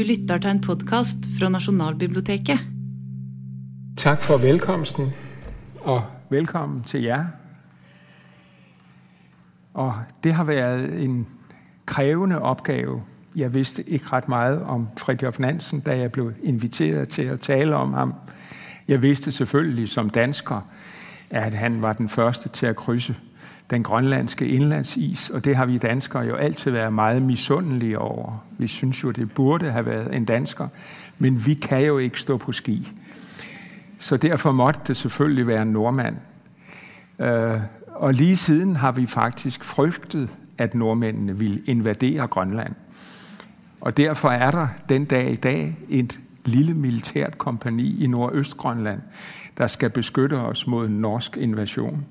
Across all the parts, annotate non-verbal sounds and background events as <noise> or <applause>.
Du lytter til en podcast fra Nationalbiblioteket. Tak for velkomsten, og velkommen til jer. Og det har været en krævende opgave. Jeg vidste ikke ret meget om Fridtjof Nansen, da jeg blev inviteret til at tale om ham. Jeg vidste selvfølgelig som dansker, at han var den første til at krydse den grønlandske indlandsis, og det har vi danskere jo altid været meget misundelige over. Vi synes jo, det burde have været en dansker, men vi kan jo ikke stå på ski. Så derfor måtte det selvfølgelig være en nordmand. Øh, og lige siden har vi faktisk frygtet, at nordmændene ville invadere Grønland. Og derfor er der den dag i dag et lille militært kompani i Nordøstgrønland, der skal beskytte os mod en norsk invasion.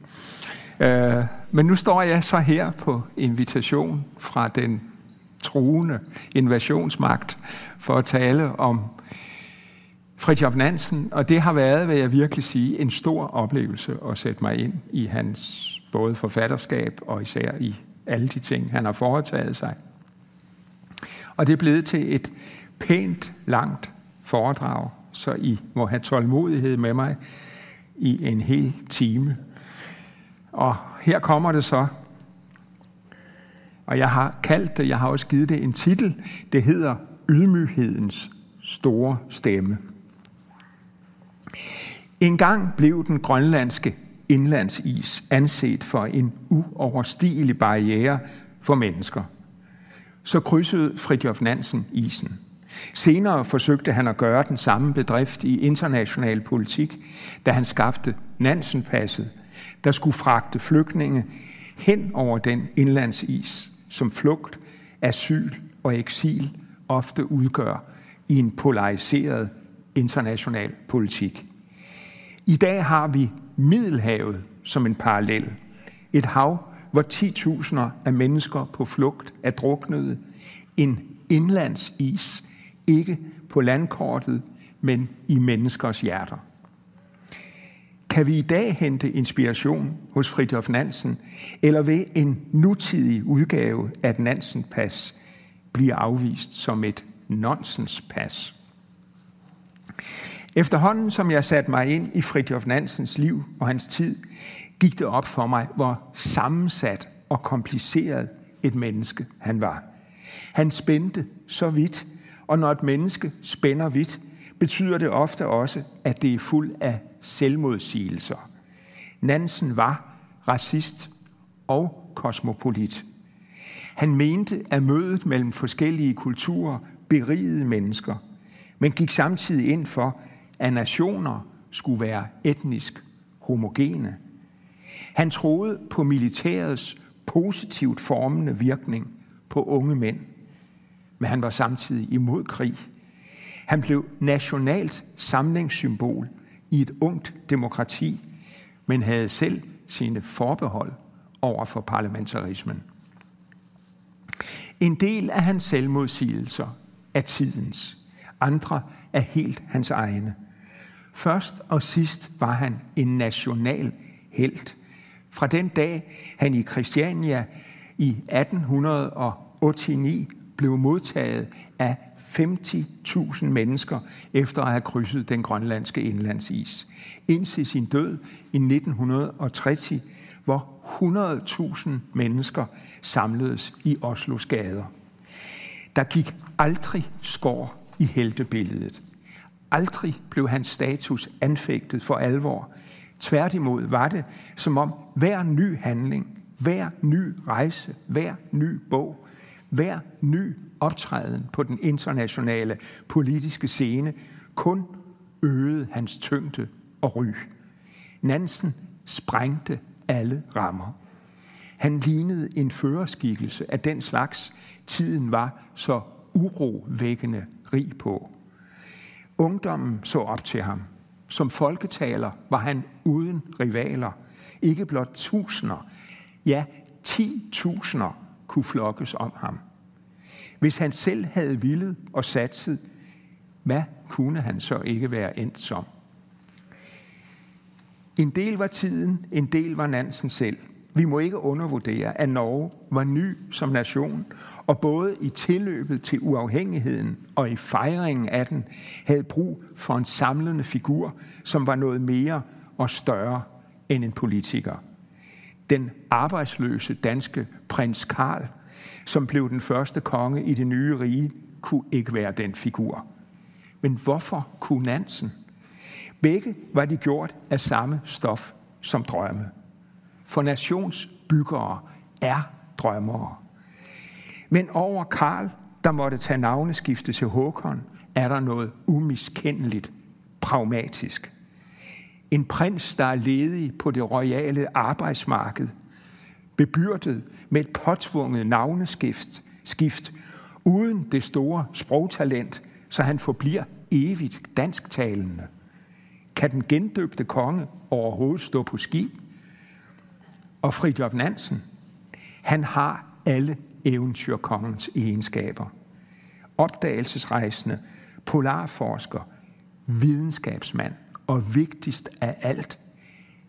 Øh, men nu står jeg så her på invitation fra den truende invasionsmagt for at tale om Fridtjof Nansen, og det har været, vil jeg virkelig sige, en stor oplevelse at sætte mig ind i hans både forfatterskab og især i alle de ting, han har foretaget sig. Og det er blevet til et pænt, langt foredrag, så I må have tålmodighed med mig i en hel time. Og her kommer det så. Og jeg har kaldt det, jeg har også givet det en titel. Det hedder Ydmyghedens store stemme. En gang blev den grønlandske indlandsis anset for en uoverstigelig barriere for mennesker. Så krydsede Fridtjof Nansen isen. Senere forsøgte han at gøre den samme bedrift i international politik, da han skabte Nansenpasset, der skulle fragte flygtninge hen over den indlandsis, som flugt, asyl og eksil ofte udgør i en polariseret international politik. I dag har vi Middelhavet som en parallel. Et hav, hvor 10.000 af mennesker på flugt er druknede. En indlandsis, ikke på landkortet, men i menneskers hjerter. Kan vi i dag hente inspiration hos Fridtjof Nansen, eller ved en nutidig udgave af Nansen-pas blive afvist som et nonsenspas? Efterhånden som jeg satte mig ind i Fridtjof Nansens liv og hans tid, gik det op for mig, hvor sammensat og kompliceret et menneske han var. Han spændte så vidt, og når et menneske spænder vidt, betyder det ofte også, at det er fuld af selvmodsigelser. Nansen var racist og kosmopolit. Han mente, at mødet mellem forskellige kulturer berigede mennesker, men gik samtidig ind for, at nationer skulle være etnisk homogene. Han troede på militærets positivt formende virkning på unge mænd, men han var samtidig imod krig. Han blev nationalt samlingssymbol i et ungt demokrati, men havde selv sine forbehold over for parlamentarismen. En del af hans selvmodsigelser er tidens, andre er helt hans egne. Først og sidst var han en national helt. Fra den dag, han i Christiania i 1889 blev modtaget af 50.000 mennesker efter at have krydset den grønlandske indlandsis. Indtil sin død i 1930, hvor 100.000 mennesker samledes i Oslos gader. Der gik aldrig skår i heltebilledet. Aldrig blev hans status anfægtet for alvor. Tværtimod var det, som om hver ny handling, hver ny rejse, hver ny bog, hver ny optræden på den internationale politiske scene kun øgede hans tyngde og ry. Nansen sprængte alle rammer. Han lignede en førerskikkelse af den slags, tiden var så urovækkende rig på. Ungdommen så op til ham. Som folketaler var han uden rivaler. Ikke blot tusinder, ja, ti tusinder kunne flokkes om ham. Hvis han selv havde villet og satset, hvad kunne han så ikke være endt som? En del var tiden, en del var Nansen selv. vi må ikke undervurdere, at Norge var ny som nation, og både i tilløbet til uafhængigheden og i fejringen af den, havde brug for en samlende figur, som var noget mere og større end en politiker. Den arbejdsløse danske prins Karl, som blev den første konge i det nye rige, kunne ikke være den figur. Men hvorfor kunne Nansen? Begge var de gjort af samme stof som drømme. For nationsbyggere er drømmere. Men over Karl, der måtte tage navneskifte til Håkon, er der noget umiskendeligt pragmatisk. En prins, der er ledig på det royale arbejdsmarked, bebyrdet med et påtvunget navneskift, skift, uden det store sprogtalent, så han forbliver evigt dansktalende. Kan den gendøbte konge overhovedet stå på ski? Og Fridtjof Nansen, han har alle eventyrkongens egenskaber. Opdagelsesrejsende, polarforsker, videnskabsmand og vigtigst af alt,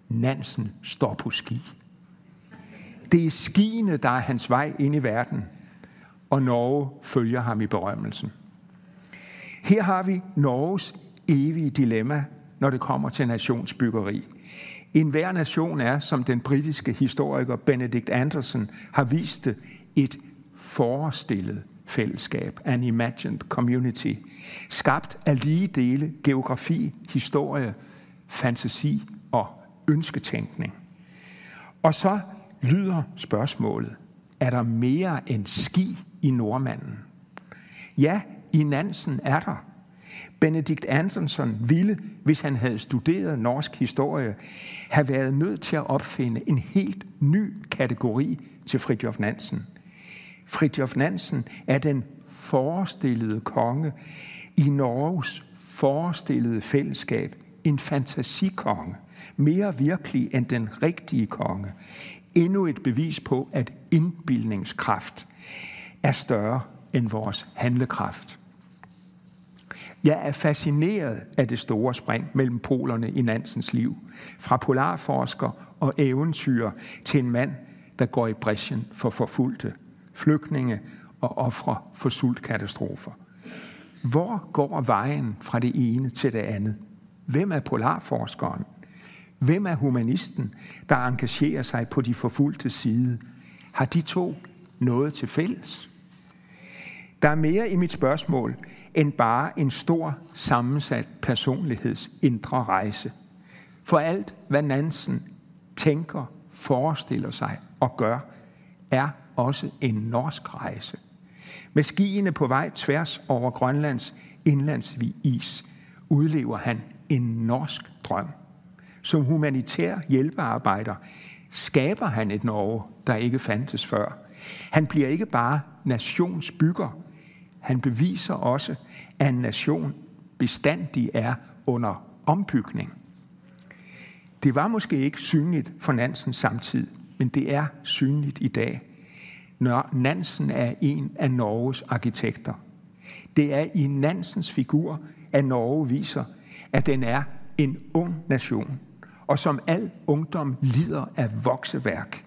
Nansen står på ski. Det er skiene, der er hans vej ind i verden, og Norge følger ham i berømmelsen. Her har vi Norges evige dilemma, når det kommer til nationsbyggeri. En hver nation er, som den britiske historiker Benedict Anderson har vist det, et forestillet fællesskab, an imagined community, skabt af lige dele geografi, historie, fantasi og ønsketænkning. Og så lyder spørgsmålet, er der mere end ski i nordmanden? Ja, i Nansen er der. Benedikt Andersson ville, hvis han havde studeret norsk historie, have været nødt til at opfinde en helt ny kategori til Fridtjof Nansen. Fridtjof Nansen er den forestillede konge i Norges forestillede fællesskab, en fantasikonge, mere virkelig end den rigtige konge. Endnu et bevis på, at indbildningskraft er større end vores handlekraft. Jeg er fascineret af det store spring mellem polerne i Nansens liv. Fra polarforsker og eventyr til en mand, der går i bræschen for forfulgte, flygtninge og ofre for sultkatastrofer. Hvor går vejen fra det ene til det andet? Hvem er polarforskeren? Hvem er humanisten, der engagerer sig på de forfulgte side? Har de to noget til fælles? Der er mere i mit spørgsmål end bare en stor sammensat personligheds indre rejse. For alt, hvad Nansen tænker, forestiller sig og gør, er også en norsk rejse. Med skiene på vej tværs over Grønlands indlandsis udlever han en norsk drøm. Som humanitær hjælpearbejder skaber han et Norge, der ikke fandtes før. Han bliver ikke bare nationsbygger, han beviser også, at en nation bestandig er under ombygning. Det var måske ikke synligt for Nansen samtid, men det er synligt i dag, Nansen er en af Norges arkitekter. Det er i Nansens figur, at Norge viser, at den er en ung nation, og som al ungdom lider af vokseværk.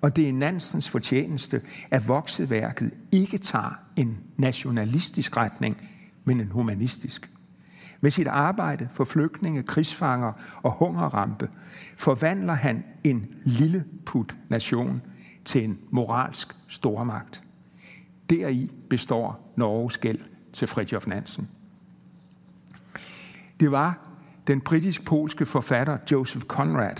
Og det er Nansens fortjeneste, at vokseværket ikke tager en nationalistisk retning, men en humanistisk. Med sit arbejde for flygtninge, krigsfanger og hungerrampe forvandler han en lille put nation til en moralsk stormagt. Deri består Norges gæld til Fridtjof Nansen. Det var den britisk-polske forfatter Joseph Conrad,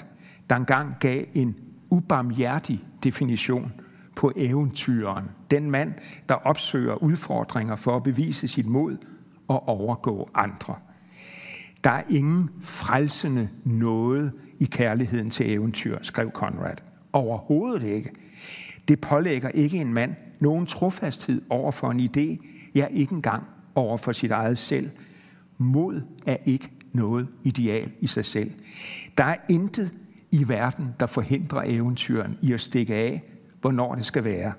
der engang gav en ubarmhjertig definition på eventyren. Den mand, der opsøger udfordringer for at bevise sit mod og overgå andre. Der er ingen frelsende noget i kærligheden til eventyr, skrev Conrad. Overhovedet ikke. Det pålægger ikke en mand nogen trofasthed over for en idé, ja ikke engang over for sit eget selv. Mod er ikke noget ideal i sig selv. Der er intet i verden, der forhindrer eventyren i at stikke af, hvornår det skal være.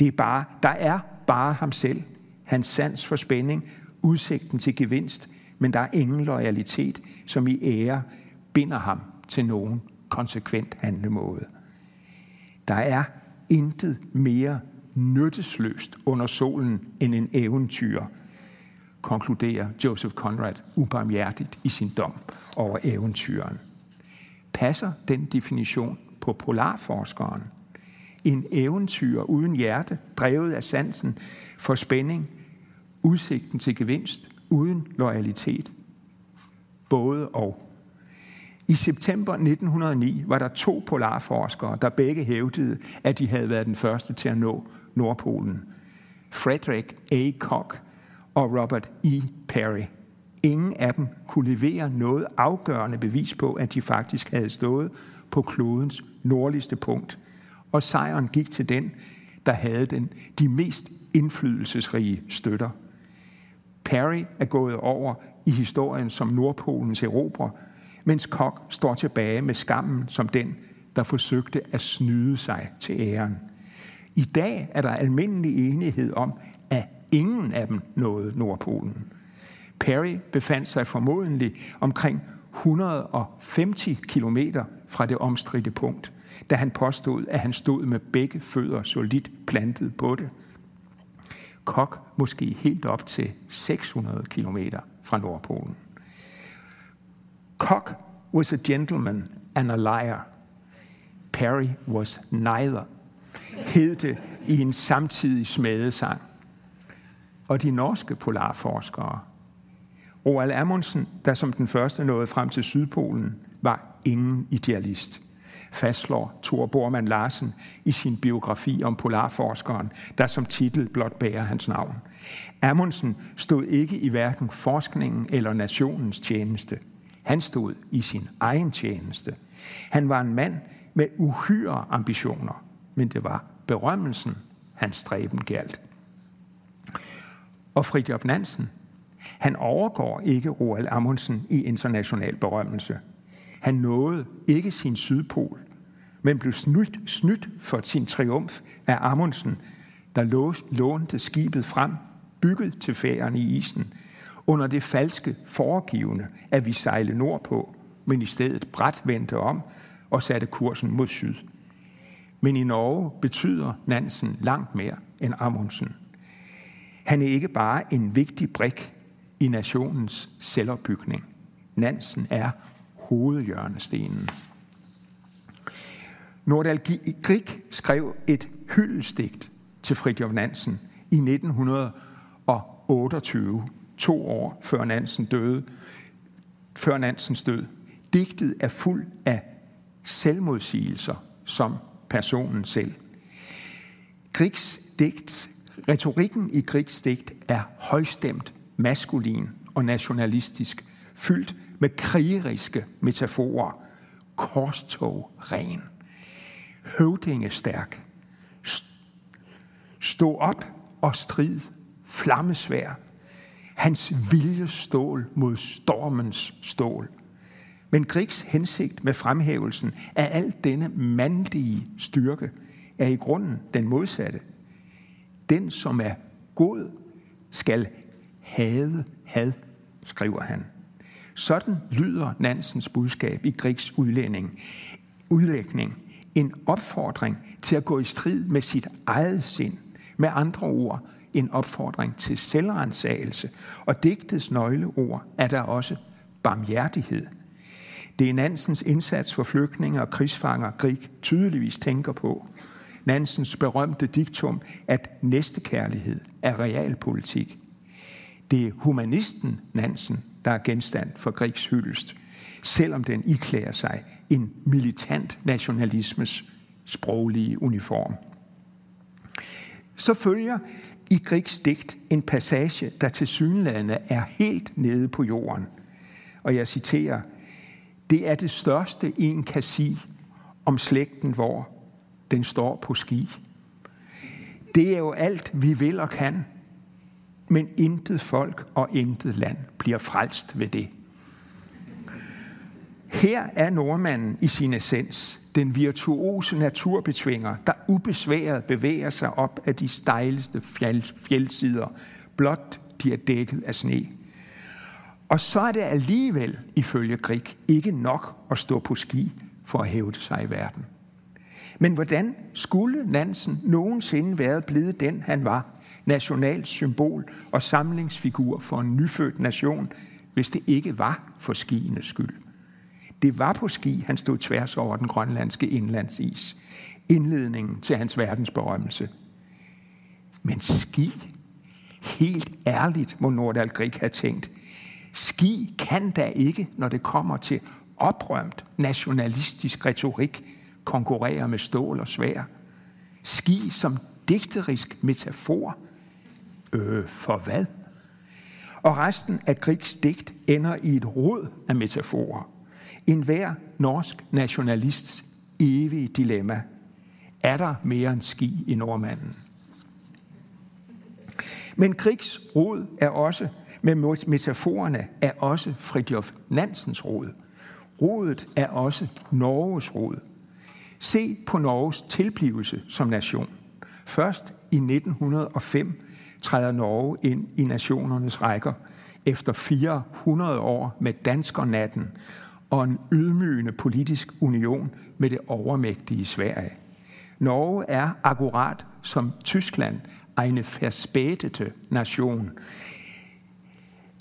Det er bare, der er bare ham selv, hans sans for spænding, udsigten til gevinst, men der er ingen loyalitet, som i ære binder ham til nogen konsekvent handlemåde. Der er intet mere nyttesløst under solen end en eventyr, konkluderer Joseph Conrad ubarmhjertigt i sin dom over eventyren. Passer den definition på polarforskeren? En eventyr uden hjerte, drevet af sansen for spænding, udsigten til gevinst, uden loyalitet. Både og. I september 1909 var der to polarforskere, der begge hævdede, at de havde været den første til at nå Nordpolen. Frederick A. Koch og Robert E. Perry. Ingen af dem kunne levere noget afgørende bevis på, at de faktisk havde stået på klodens nordligste punkt. Og sejren gik til den, der havde den, de mest indflydelsesrige støtter. Perry er gået over i historien som Nordpolens erobrer, mens Kok står tilbage med skammen som den, der forsøgte at snyde sig til æren. I dag er der almindelig enighed om, at ingen af dem nåede Nordpolen. Perry befandt sig formodentlig omkring 150 km fra det omstridte punkt, da han påstod, at han stod med begge fødder solidt plantet på det. Kok måske helt op til 600 km fra Nordpolen. Cock was a gentleman and a liar. Perry was neither, hed det i en samtidig smedesang. Og de norske polarforskere, Roald Amundsen, der som den første nåede frem til Sydpolen, var ingen idealist fastslår Thor Bormann Larsen i sin biografi om polarforskeren, der som titel blot bærer hans navn. Amundsen stod ikke i hverken forskningen eller nationens tjeneste. Han stod i sin egen tjeneste. Han var en mand med uhyre ambitioner, men det var berømmelsen, hans stræben galt. Og Fridtjof Nansen, han overgår ikke Roald Amundsen i international berømmelse. Han nåede ikke sin sydpol, men blev snydt, snydt for sin triumf af Amundsen, der lånte skibet frem, bygget til færgen i isen, under det falske foregivende, at vi sejlede nordpå, men i stedet bræt vendte om og satte kursen mod syd. Men i Norge betyder Nansen langt mere end Amundsen. Han er ikke bare en vigtig brik i nationens selvopbygning. Nansen er hovedhjørnestenen. Nordal Grieg skrev et hyldestigt til Fridtjof Nansen i 1928, to år før Nansen døde, før Nansens død. Digtet er fuld af selvmodsigelser som personen selv. Griegs digt, retorikken i Griegs digt er højstemt, maskulin og nationalistisk, fyldt med krigeriske metaforer. Korstog ren høvdingestærk. Stå op og strid, flammesvær. Hans viljestål mod stormens stål. Men Griegs hensigt med fremhævelsen af al denne mandlige styrke er i grunden den modsatte. Den, som er god, skal hade had, skriver han. Sådan lyder Nansens budskab i Griegs udlægning. udlægning en opfordring til at gå i strid med sit eget sind. Med andre ord, en opfordring til selvrensagelse. Og digtets nøgleord er der også barmhjertighed. Det er Nansens indsats for flygtninge og krigsfanger, Grieg tydeligvis tænker på. Nansens berømte diktum, at næstekærlighed er realpolitik. Det er humanisten Nansen, der er genstand for Grigs hyldest, selvom den iklærer sig en militant nationalismes sproglige uniform. Så følger i Griegs digt en passage, der til synlande er helt nede på jorden. Og jeg citerer, det er det største, en kan sige om slægten, hvor den står på ski. Det er jo alt, vi vil og kan, men intet folk og intet land bliver frelst ved det. Her er nordmanden i sin essens, den virtuose naturbetvinger, der ubesværet bevæger sig op af de stejleste fjeld, fjeldsider, blot de er dækket af sne. Og så er det alligevel, ifølge Grieg, ikke nok at stå på ski for at hævde sig i verden. Men hvordan skulle Nansen nogensinde være blevet den, han var? Nationalt symbol og samlingsfigur for en nyfødt nation, hvis det ikke var for skienes skyld. Det var på ski, han stod tværs over den grønlandske indlandsis. Indledningen til hans verdensberømmelse. Men ski, helt ærligt må Nordal Grieg have tænkt, ski kan da ikke, når det kommer til oprømt nationalistisk retorik, konkurrere med stål og svær. Ski som digterisk metafor. Øh, for hvad? Og resten af Griegs digt ender i et rod af metaforer. En hver norsk nationalists evige dilemma. Er der mere end ski i nordmanden? Men Griegs er også, med metaforerne, er også Fridtjof Nansens råd. Rådet er også Norges råd. Se på Norges tilblivelse som nation. Først i 1905 træder Norge ind i nationernes rækker efter 400 år med danskernatten og en ydmygende politisk union med det overmægtige Sverige. Norge er akkurat som Tyskland en verspätete nation.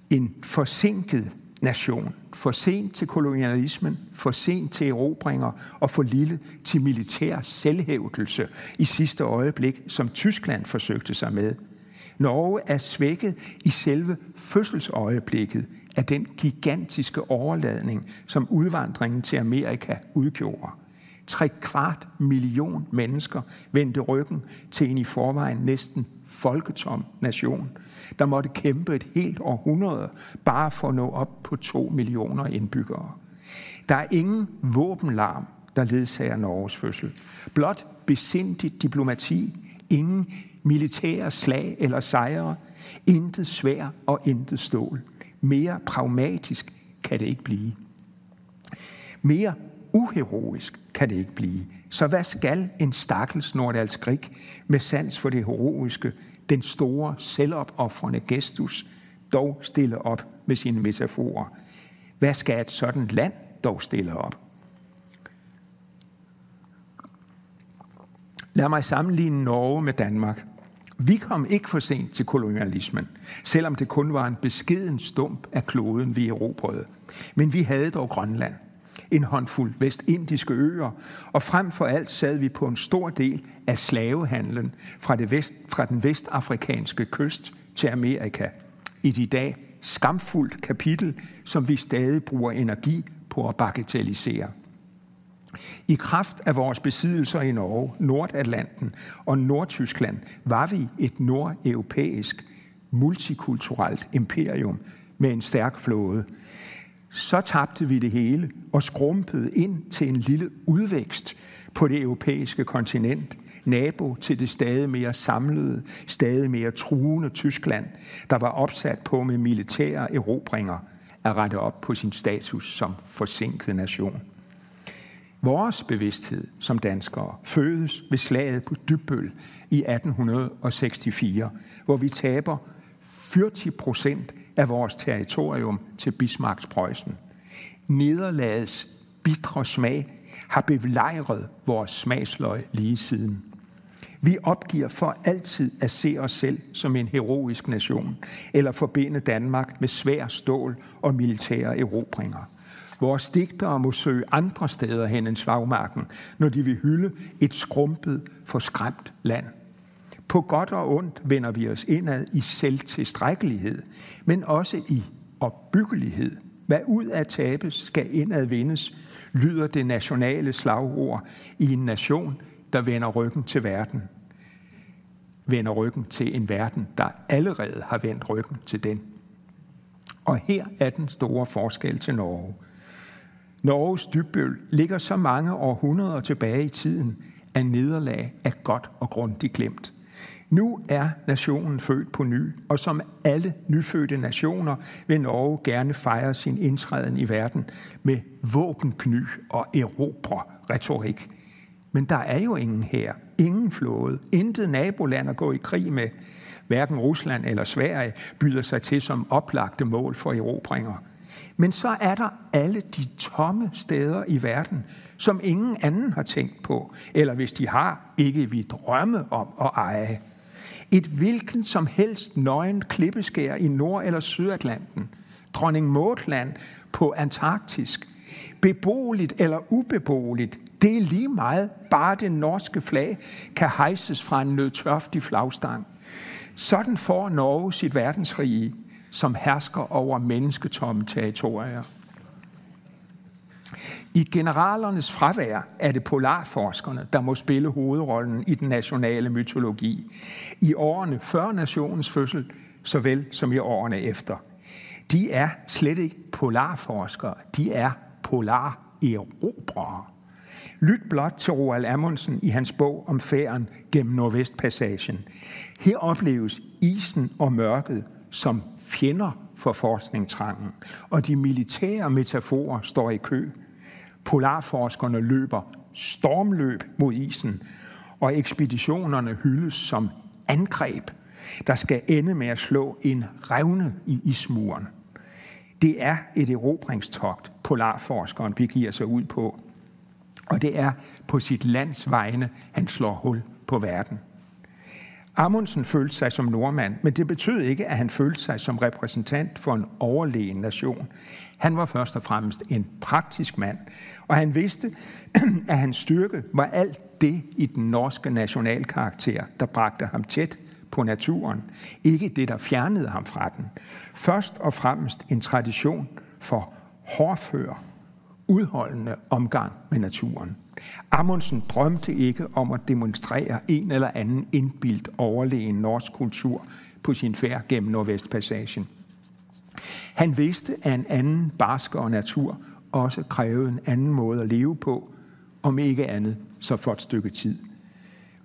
En forsinket nation. For sent til kolonialismen, for sent til erobringer og for lille til militær selvhævdelse i sidste øjeblik, som Tyskland forsøgte sig med. Norge er svækket i selve fødselsøjeblikket af den gigantiske overladning, som udvandringen til Amerika udgjorde. Tre kvart million mennesker vendte ryggen til en i forvejen næsten folketom nation, der måtte kæmpe et helt århundrede bare for at nå op på to millioner indbyggere. Der er ingen våbenlarm, der ledsager Norges fødsel. Blot besindigt diplomati, ingen militære slag eller sejre, intet svær og intet stål. Mere pragmatisk kan det ikke blive. Mere uheroisk kan det ikke blive. Så hvad skal en stakkels Nordals Grik med sans for det heroiske, den store, selvopoffrende gestus, dog stille op med sine metaforer? Hvad skal et sådan land dog stille op? Lad mig sammenligne Norge med Danmark. Vi kom ikke for sent til kolonialismen, selvom det kun var en beskeden stump af kloden, vi erobrede. Men vi havde dog Grønland, en håndfuld vestindiske øer, og frem for alt sad vi på en stor del af slavehandlen fra, det vest, fra den vestafrikanske kyst til Amerika. Et i dag skamfuldt kapitel, som vi stadig bruger energi på at bagatellisere. I kraft af vores besiddelser i Norge, Nordatlanten og Nordtyskland var vi et nordeuropæisk multikulturelt imperium med en stærk flåde. Så tabte vi det hele og skrumpede ind til en lille udvækst på det europæiske kontinent, nabo til det stadig mere samlede, stadig mere truende Tyskland, der var opsat på med militære erobringer at rette op på sin status som forsinket nation. Vores bevidsthed som danskere fødes ved slaget på Dybbøl i 1864, hvor vi taber 40 procent af vores territorium til Bismarcks Preussen. Nederlagets bitre smag har belejret vores smagsløg lige siden. Vi opgiver for altid at se os selv som en heroisk nation, eller forbinde Danmark med svær stål og militære erobringer. Vores digtere må søge andre steder hen end slagmarken, når de vil hylde et skrumpet, forskræmt land. På godt og ondt vender vi os indad i selvtilstrækkelighed, men også i opbyggelighed. Hvad ud af tabes skal indad vindes, lyder det nationale slagord i en nation, der vender ryggen til verden. Vender ryggen til en verden, der allerede har vendt ryggen til den. Og her er den store forskel til Norge. Norges dybbøl ligger så mange århundreder tilbage i tiden, at nederlag er godt og grundigt glemt. Nu er nationen født på ny, og som alle nyfødte nationer vil Norge gerne fejre sin indtræden i verden med våbenkny og erobre retorik. Men der er jo ingen her, ingen flåde, intet naboland at gå i krig med. Hverken Rusland eller Sverige byder sig til som oplagte mål for erobringer. Men så er der alle de tomme steder i verden, som ingen anden har tænkt på, eller hvis de har, ikke vi drømme om at eje. Et hvilken som helst nøgen klippeskær i Nord- eller Sydatlanten, Dronning Maudland på Antarktisk, beboeligt eller ubeboeligt, det er lige meget, bare det norske flag kan hejses fra en nødtørftig flagstang. Sådan får Norge sit verdensrige, som hersker over mennesketomme territorier. I generalernes fravær er det polarforskerne, der må spille hovedrollen i den nationale mytologi. I årene før nationens fødsel, såvel som i årene efter. De er slet ikke polarforskere, de er polarerobrere. Lyt blot til Roald Amundsen i hans bog om færden gennem Nordvestpassagen. Her opleves isen og mørket som fjender for forskningstrangen, og de militære metaforer står i kø. Polarforskerne løber stormløb mod isen, og ekspeditionerne hyldes som angreb, der skal ende med at slå en revne i ismuren. Det er et erobringstogt, polarforskeren begiver sig ud på, og det er på sit lands vegne, han slår hul på verden. Amundsen følte sig som nordmand, men det betød ikke, at han følte sig som repræsentant for en overlegen nation. Han var først og fremmest en praktisk mand, og han vidste, <clears throat> at hans styrke var alt det i den norske nationalkarakter, der bragte ham tæt på naturen. Ikke det, der fjernede ham fra den. Først og fremmest en tradition for hårdfør, udholdende omgang med naturen. Amundsen drømte ikke om at demonstrere en eller anden indbildt overlegen norsk kultur på sin færd gennem Nordvestpassagen. Han vidste, at en anden barskere natur også krævede en anden måde at leve på, om ikke andet så for et stykke tid.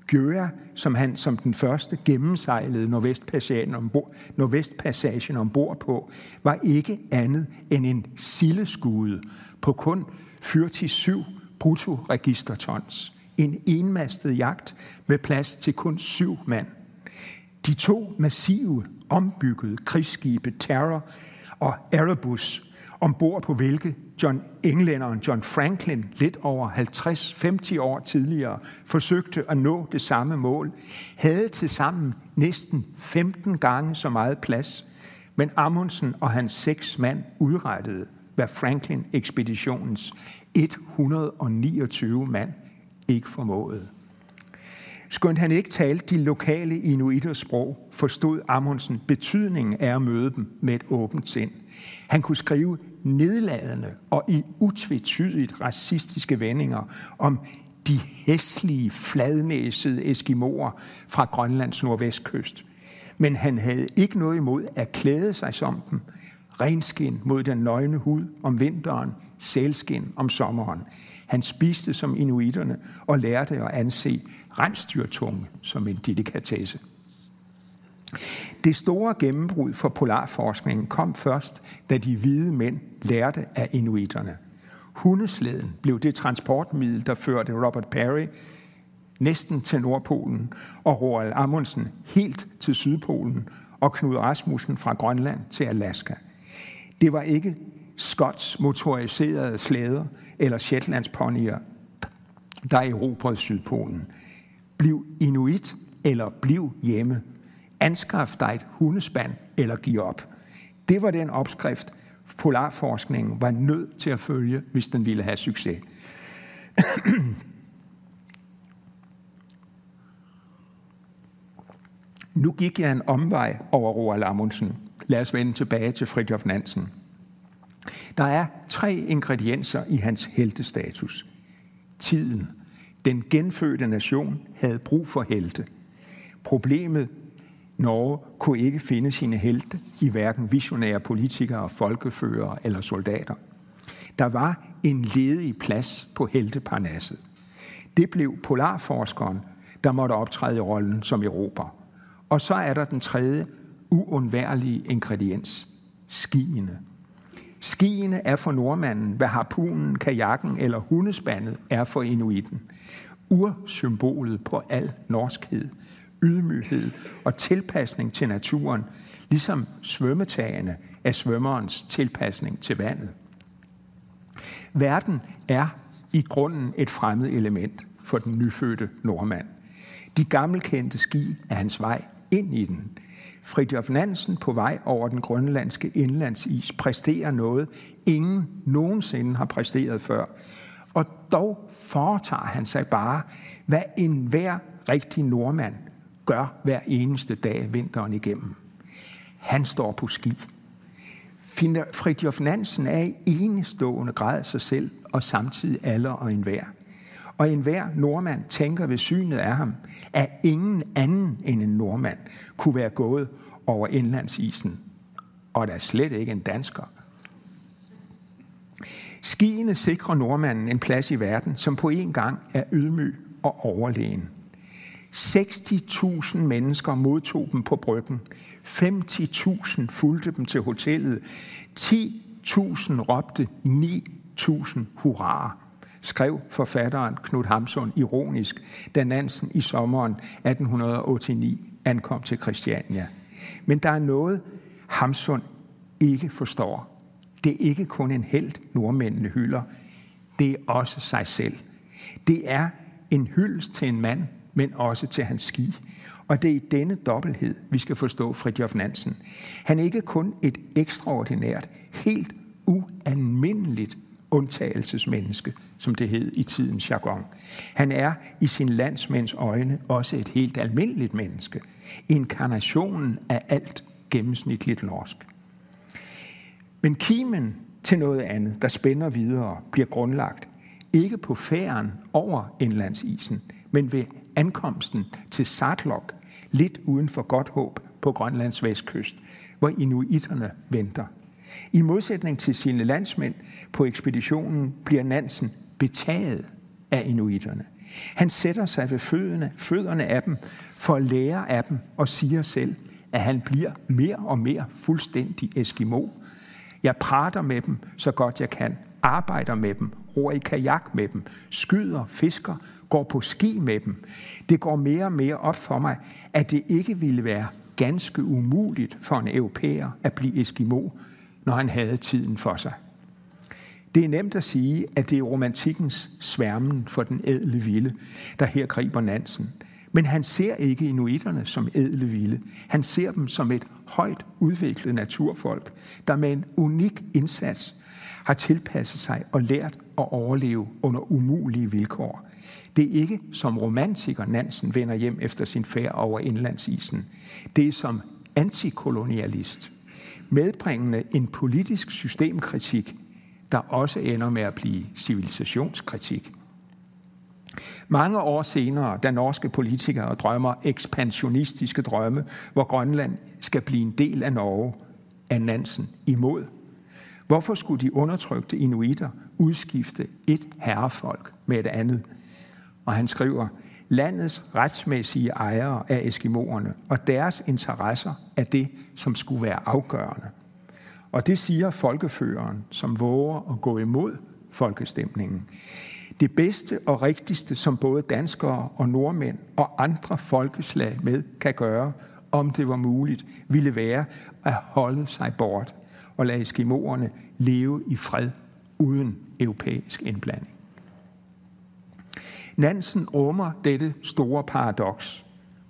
Gøa, som han som den første gennemsejlede Nordvestpassagen ombord, Nordvestpassagen ombord på, var ikke andet end en sildeskude på kun 47 bruttoregistertons. En enmastet jagt med plads til kun syv mand. De to massive, ombyggede krigsskibe Terror og Erebus, ombord på hvilke John englænderen John Franklin lidt over 50-50 år tidligere forsøgte at nå det samme mål, havde til sammen næsten 15 gange så meget plads, men Amundsen og hans seks mand udrettede, hvad Franklin-ekspeditionens 129 mand ikke formåede. Skønt han ikke talte de lokale inuiters sprog, forstod Amundsen betydningen af at møde dem med et åbent sind. Han kunne skrive nedladende og i utvetydigt racistiske vendinger om de hæslige, fladnæsede eskimoer fra Grønlands nordvestkyst. Men han havde ikke noget imod at klæde sig som dem. Renskin mod den nøgne hud om vinteren, sælskin om sommeren. Han spiste som inuiterne og lærte at anse rensdyrtunge som en delikatesse. Det store gennembrud for polarforskningen kom først, da de hvide mænd lærte af inuiterne. Hundeslæden blev det transportmiddel, der førte Robert Perry næsten til Nordpolen, og Roald Amundsen helt til Sydpolen, og Knud Rasmussen fra Grønland til Alaska. Det var ikke Skots motoriserede slæder eller Shetlands ponyer, der erobrede Sydpolen. Bliv inuit eller bliv hjemme. Anskaf dig et hundespand eller giv op. Det var den opskrift, polarforskningen var nødt til at følge, hvis den ville have succes. <clears throat> nu gik jeg en omvej over Roald Amundsen. Lad os vende tilbage til Fridtjof Nansen. Der er tre ingredienser i hans heltestatus. Tiden. Den genfødte nation havde brug for helte. Problemet Norge kunne ikke finde sine helte i hverken visionære politikere, folkefører eller soldater. Der var en ledig plads på helteparnasset. Det blev polarforskeren, der måtte optræde i rollen som Europa. Og så er der den tredje uundværlige ingrediens, skiene. Skiene er for nordmanden, hvad harpunen, kajakken eller hundespandet er for inuiten. Ursymbolet på al norskhed, ydmyghed og tilpasning til naturen, ligesom svømmetagene er svømmerens tilpasning til vandet. Verden er i grunden et fremmed element for den nyfødte nordmand. De gammelkendte ski er hans vej ind i den. Fridtjof Nansen på vej over den grønlandske indlandsis præsterer noget, ingen nogensinde har præsteret før. Og dog foretager han sig bare, hvad enhver rigtig nordmand gør hver eneste dag vinteren igennem. Han står på ski. Fridtjof Nansen er i enestående grad sig selv og samtidig aller og enhver. Og enhver nordmand tænker ved synet af ham, at ingen anden end en nordmand kunne være gået over indlandsisen. Og der er slet ikke en dansker. Skiene sikrer nordmanden en plads i verden, som på en gang er ydmyg og overlegen. 60.000 mennesker modtog dem på bryggen. 50.000 fulgte dem til hotellet. 10.000 råbte 9.000 hurraer, skrev forfatteren Knud Hamsun ironisk, da Nansen i sommeren 1889 ankom til Christiania. Men der er noget, Hamsun ikke forstår. Det er ikke kun en held, nordmændene hylder. Det er også sig selv. Det er en hyldest til en mand, men også til hans ski. Og det er i denne dobbelthed, vi skal forstå Fridtjof Nansen. Han er ikke kun et ekstraordinært, helt ualmindeligt undtagelsesmenneske, som det hed i tidens jargon. Han er i sin landsmænds øjne også et helt almindeligt menneske. Inkarnationen af alt gennemsnitligt norsk. Men kimen til noget andet, der spænder videre, bliver grundlagt ikke på færden over indlandsisen, men ved ankomsten til Sartlok, lidt uden for godt håb på Grønlands vestkyst, hvor inuiterne venter. I modsætning til sine landsmænd på ekspeditionen bliver Nansen betaget af inuiterne. Han sætter sig ved fødderne, fødderne af dem for at lære af dem og siger selv, at han bliver mere og mere fuldstændig Eskimo. Jeg prater med dem så godt jeg kan, arbejder med dem, ror i kajak med dem, skyder, fisker, går på ski med dem. Det går mere og mere op for mig, at det ikke ville være ganske umuligt for en europæer at blive Eskimo, når han havde tiden for sig. Det er nemt at sige, at det er romantikkens sværmen for den ædle vilde, der her griber Nansen. Men han ser ikke inuiterne som ædle vilde. Han ser dem som et højt udviklet naturfolk, der med en unik indsats har tilpasset sig og lært at overleve under umulige vilkår. Det er ikke som romantiker Nansen vender hjem efter sin færd over indlandsisen. Det er som antikolonialist, medbringende en politisk systemkritik, der også ender med at blive civilisationskritik. Mange år senere, da norske politikere drømmer ekspansionistiske drømme, hvor Grønland skal blive en del af Norge, er Nansen imod. Hvorfor skulle de undertrykte inuiter udskifte et herrefolk med et andet? Og han skriver, landets retsmæssige ejere er eskimoerne, og deres interesser er det, som skulle være afgørende. Og det siger folkeføreren, som våger at gå imod folkestemningen. Det bedste og rigtigste, som både danskere og nordmænd og andre folkeslag med kan gøre, om det var muligt, ville være at holde sig bort og lade eskimoerne leve i fred uden europæisk indblanding. Nansen rummer dette store paradoks.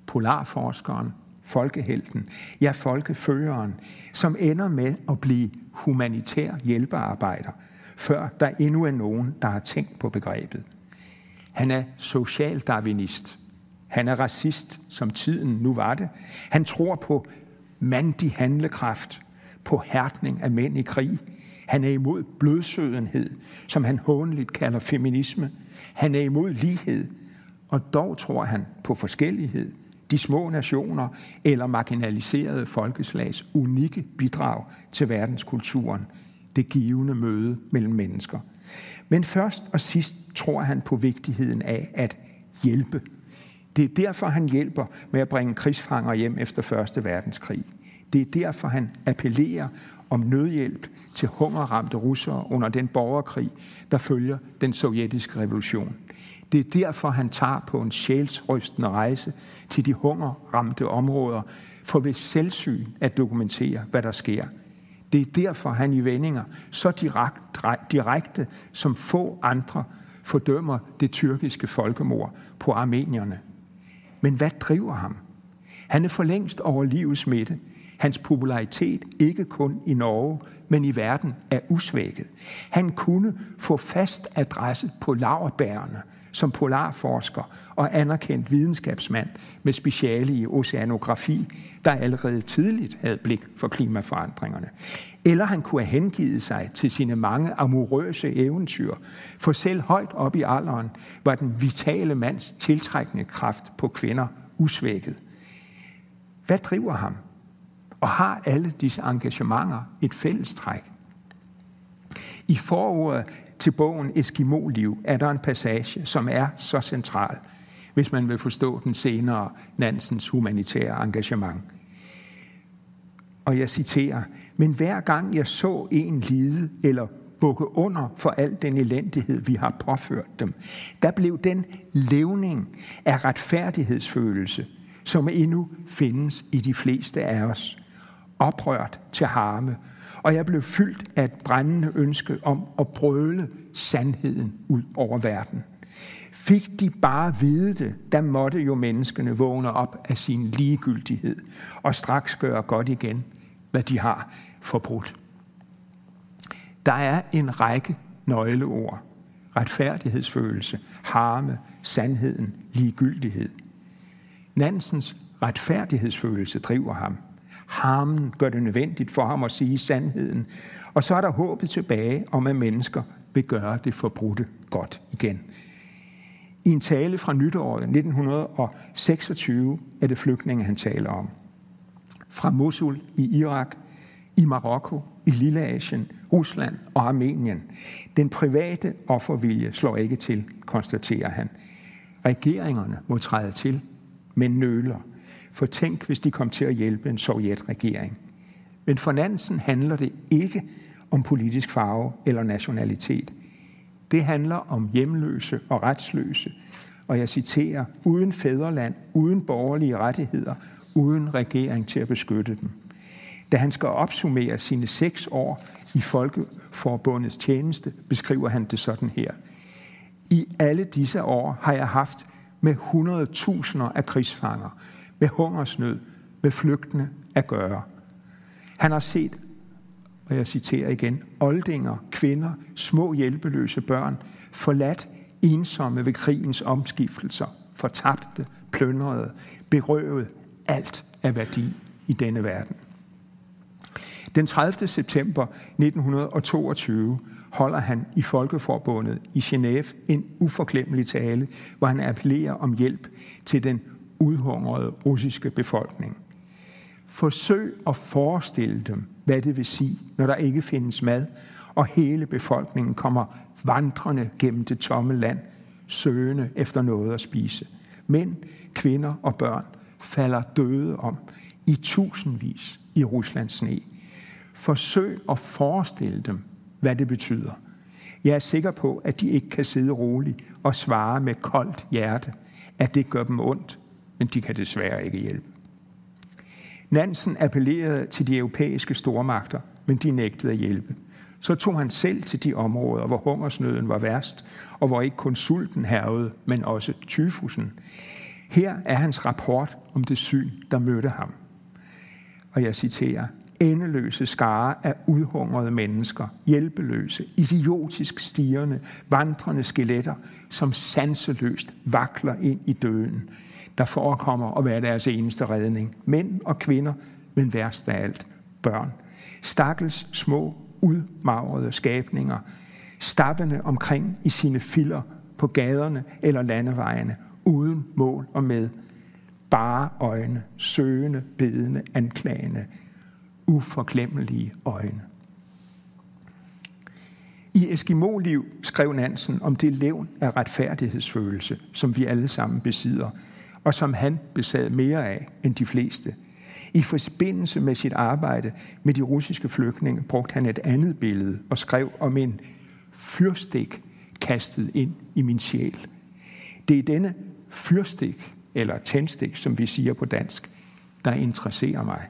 Polarforskeren, folkehelten, ja folkeføreren, som ender med at blive humanitær hjælpearbejder, før der endnu er nogen, der har tænkt på begrebet. Han er socialdarwinist. Han er racist, som tiden nu var det. Han tror på mandig handlekraft, på hærdning af mænd i krig. Han er imod blødsødenhed, som han håndeligt kalder feminisme. Han er imod lighed, og dog tror han på forskellighed, de små nationer eller marginaliserede folkeslags unikke bidrag til verdenskulturen, det givende møde mellem mennesker. Men først og sidst tror han på vigtigheden af at hjælpe. Det er derfor, han hjælper med at bringe krigsfanger hjem efter Første Verdenskrig. Det er derfor, han appellerer om nødhjælp til hungerramte russere under den borgerkrig, der følger den sovjetiske revolution. Det er derfor, han tager på en sjælsrystende rejse til de hungerramte områder, for ved selvsyn at dokumentere, hvad der sker. Det er derfor, han i vendinger så direkte direkte som få andre fordømmer det tyrkiske folkemord på armenierne. Men hvad driver ham? Han er for længst over livets midte. Hans popularitet, ikke kun i Norge, men i verden, er usvækket. Han kunne få fast adresse på laverbærene som polarforsker og anerkendt videnskabsmand med speciale i oceanografi, der allerede tidligt havde blik for klimaforandringerne. Eller han kunne have hengivet sig til sine mange amorøse eventyr, for selv højt op i alderen var den vitale mands tiltrækkende kraft på kvinder usvækket. Hvad driver ham? Og har alle disse engagementer et fællestræk? I forordet til bogen Eskimo-liv er der en passage, som er så central, hvis man vil forstå den senere Nansens humanitære engagement. Og jeg citerer, men hver gang jeg så en lide eller bukke under for al den elendighed, vi har påført dem, der blev den levning af retfærdighedsfølelse, som endnu findes i de fleste af os, oprørt til harme og jeg blev fyldt af et brændende ønske om at brøle sandheden ud over verden. Fik de bare vide det, der måtte jo menneskene vågne op af sin ligegyldighed og straks gøre godt igen, hvad de har forbrudt. Der er en række nøgleord. Retfærdighedsfølelse, harme, sandheden, ligegyldighed. Nansens retfærdighedsfølelse driver ham. Harmen gør det nødvendigt for ham at sige sandheden. Og så er der håbet tilbage om, at mennesker vil gøre det forbrudte godt igen. I en tale fra nytåret 1926 er det flygtninge, han taler om. Fra Mosul i Irak, i Marokko, i Lilleasien, Rusland og Armenien. Den private offervilje slår ikke til, konstaterer han. Regeringerne må træde til, men nøler – for tænk, hvis de kom til at hjælpe en sovjetregering. Men for Nansen handler det ikke om politisk farve eller nationalitet. Det handler om hjemløse og retsløse. Og jeg citerer, uden fædreland, uden borgerlige rettigheder, uden regering til at beskytte dem. Da han skal opsummere sine seks år i Folkeforbundets tjeneste, beskriver han det sådan her. I alle disse år har jeg haft med 100.000 af krigsfanger, med hungersnød, med flygtende at gøre. Han har set, og jeg citerer igen, oldinger, kvinder, små hjælpeløse børn, forladt ensomme ved krigens omskiftelser, fortabte, plyndrede, berøvet alt af værdi i denne verden. Den 30. september 1922 holder han i Folkeforbundet i Genève en uforglemmelig tale, hvor han appellerer om hjælp til den udhungrede russiske befolkning. Forsøg at forestille dem, hvad det vil sige, når der ikke findes mad, og hele befolkningen kommer vandrende gennem det tomme land, søgende efter noget at spise. Mænd, kvinder og børn falder døde om i tusindvis i Ruslands sne. Forsøg at forestille dem, hvad det betyder. Jeg er sikker på, at de ikke kan sidde roligt og svare med koldt hjerte, at det gør dem ondt, men de kan desværre ikke hjælpe. Nansen appellerede til de europæiske stormagter, men de nægtede at hjælpe. Så tog han selv til de områder, hvor hungersnøden var værst, og hvor ikke kun sulten hervede, men også tyfusen. Her er hans rapport om det syn, der mødte ham. Og jeg citerer, endeløse skare af udhungrede mennesker, hjælpeløse, idiotisk stigende, vandrende skeletter, som sanseløst vakler ind i døden, der forekommer at være deres eneste redning. Mænd og kvinder, men værst af alt børn. Stakkels små, udmagrede skabninger, stappende omkring i sine filler på gaderne eller landevejene, uden mål og med. Bare øjne, søgende, bedende, anklagende, uforklemmelige øjne. I Eskimo-liv skrev Nansen om det levn af retfærdighedsfølelse, som vi alle sammen besidder, og som han besad mere af end de fleste. I forbindelse med sit arbejde med de russiske flygtninge brugte han et andet billede og skrev om en fyrstik kastet ind i min sjæl. Det er denne fyrstik, eller tændstik, som vi siger på dansk, der interesserer mig.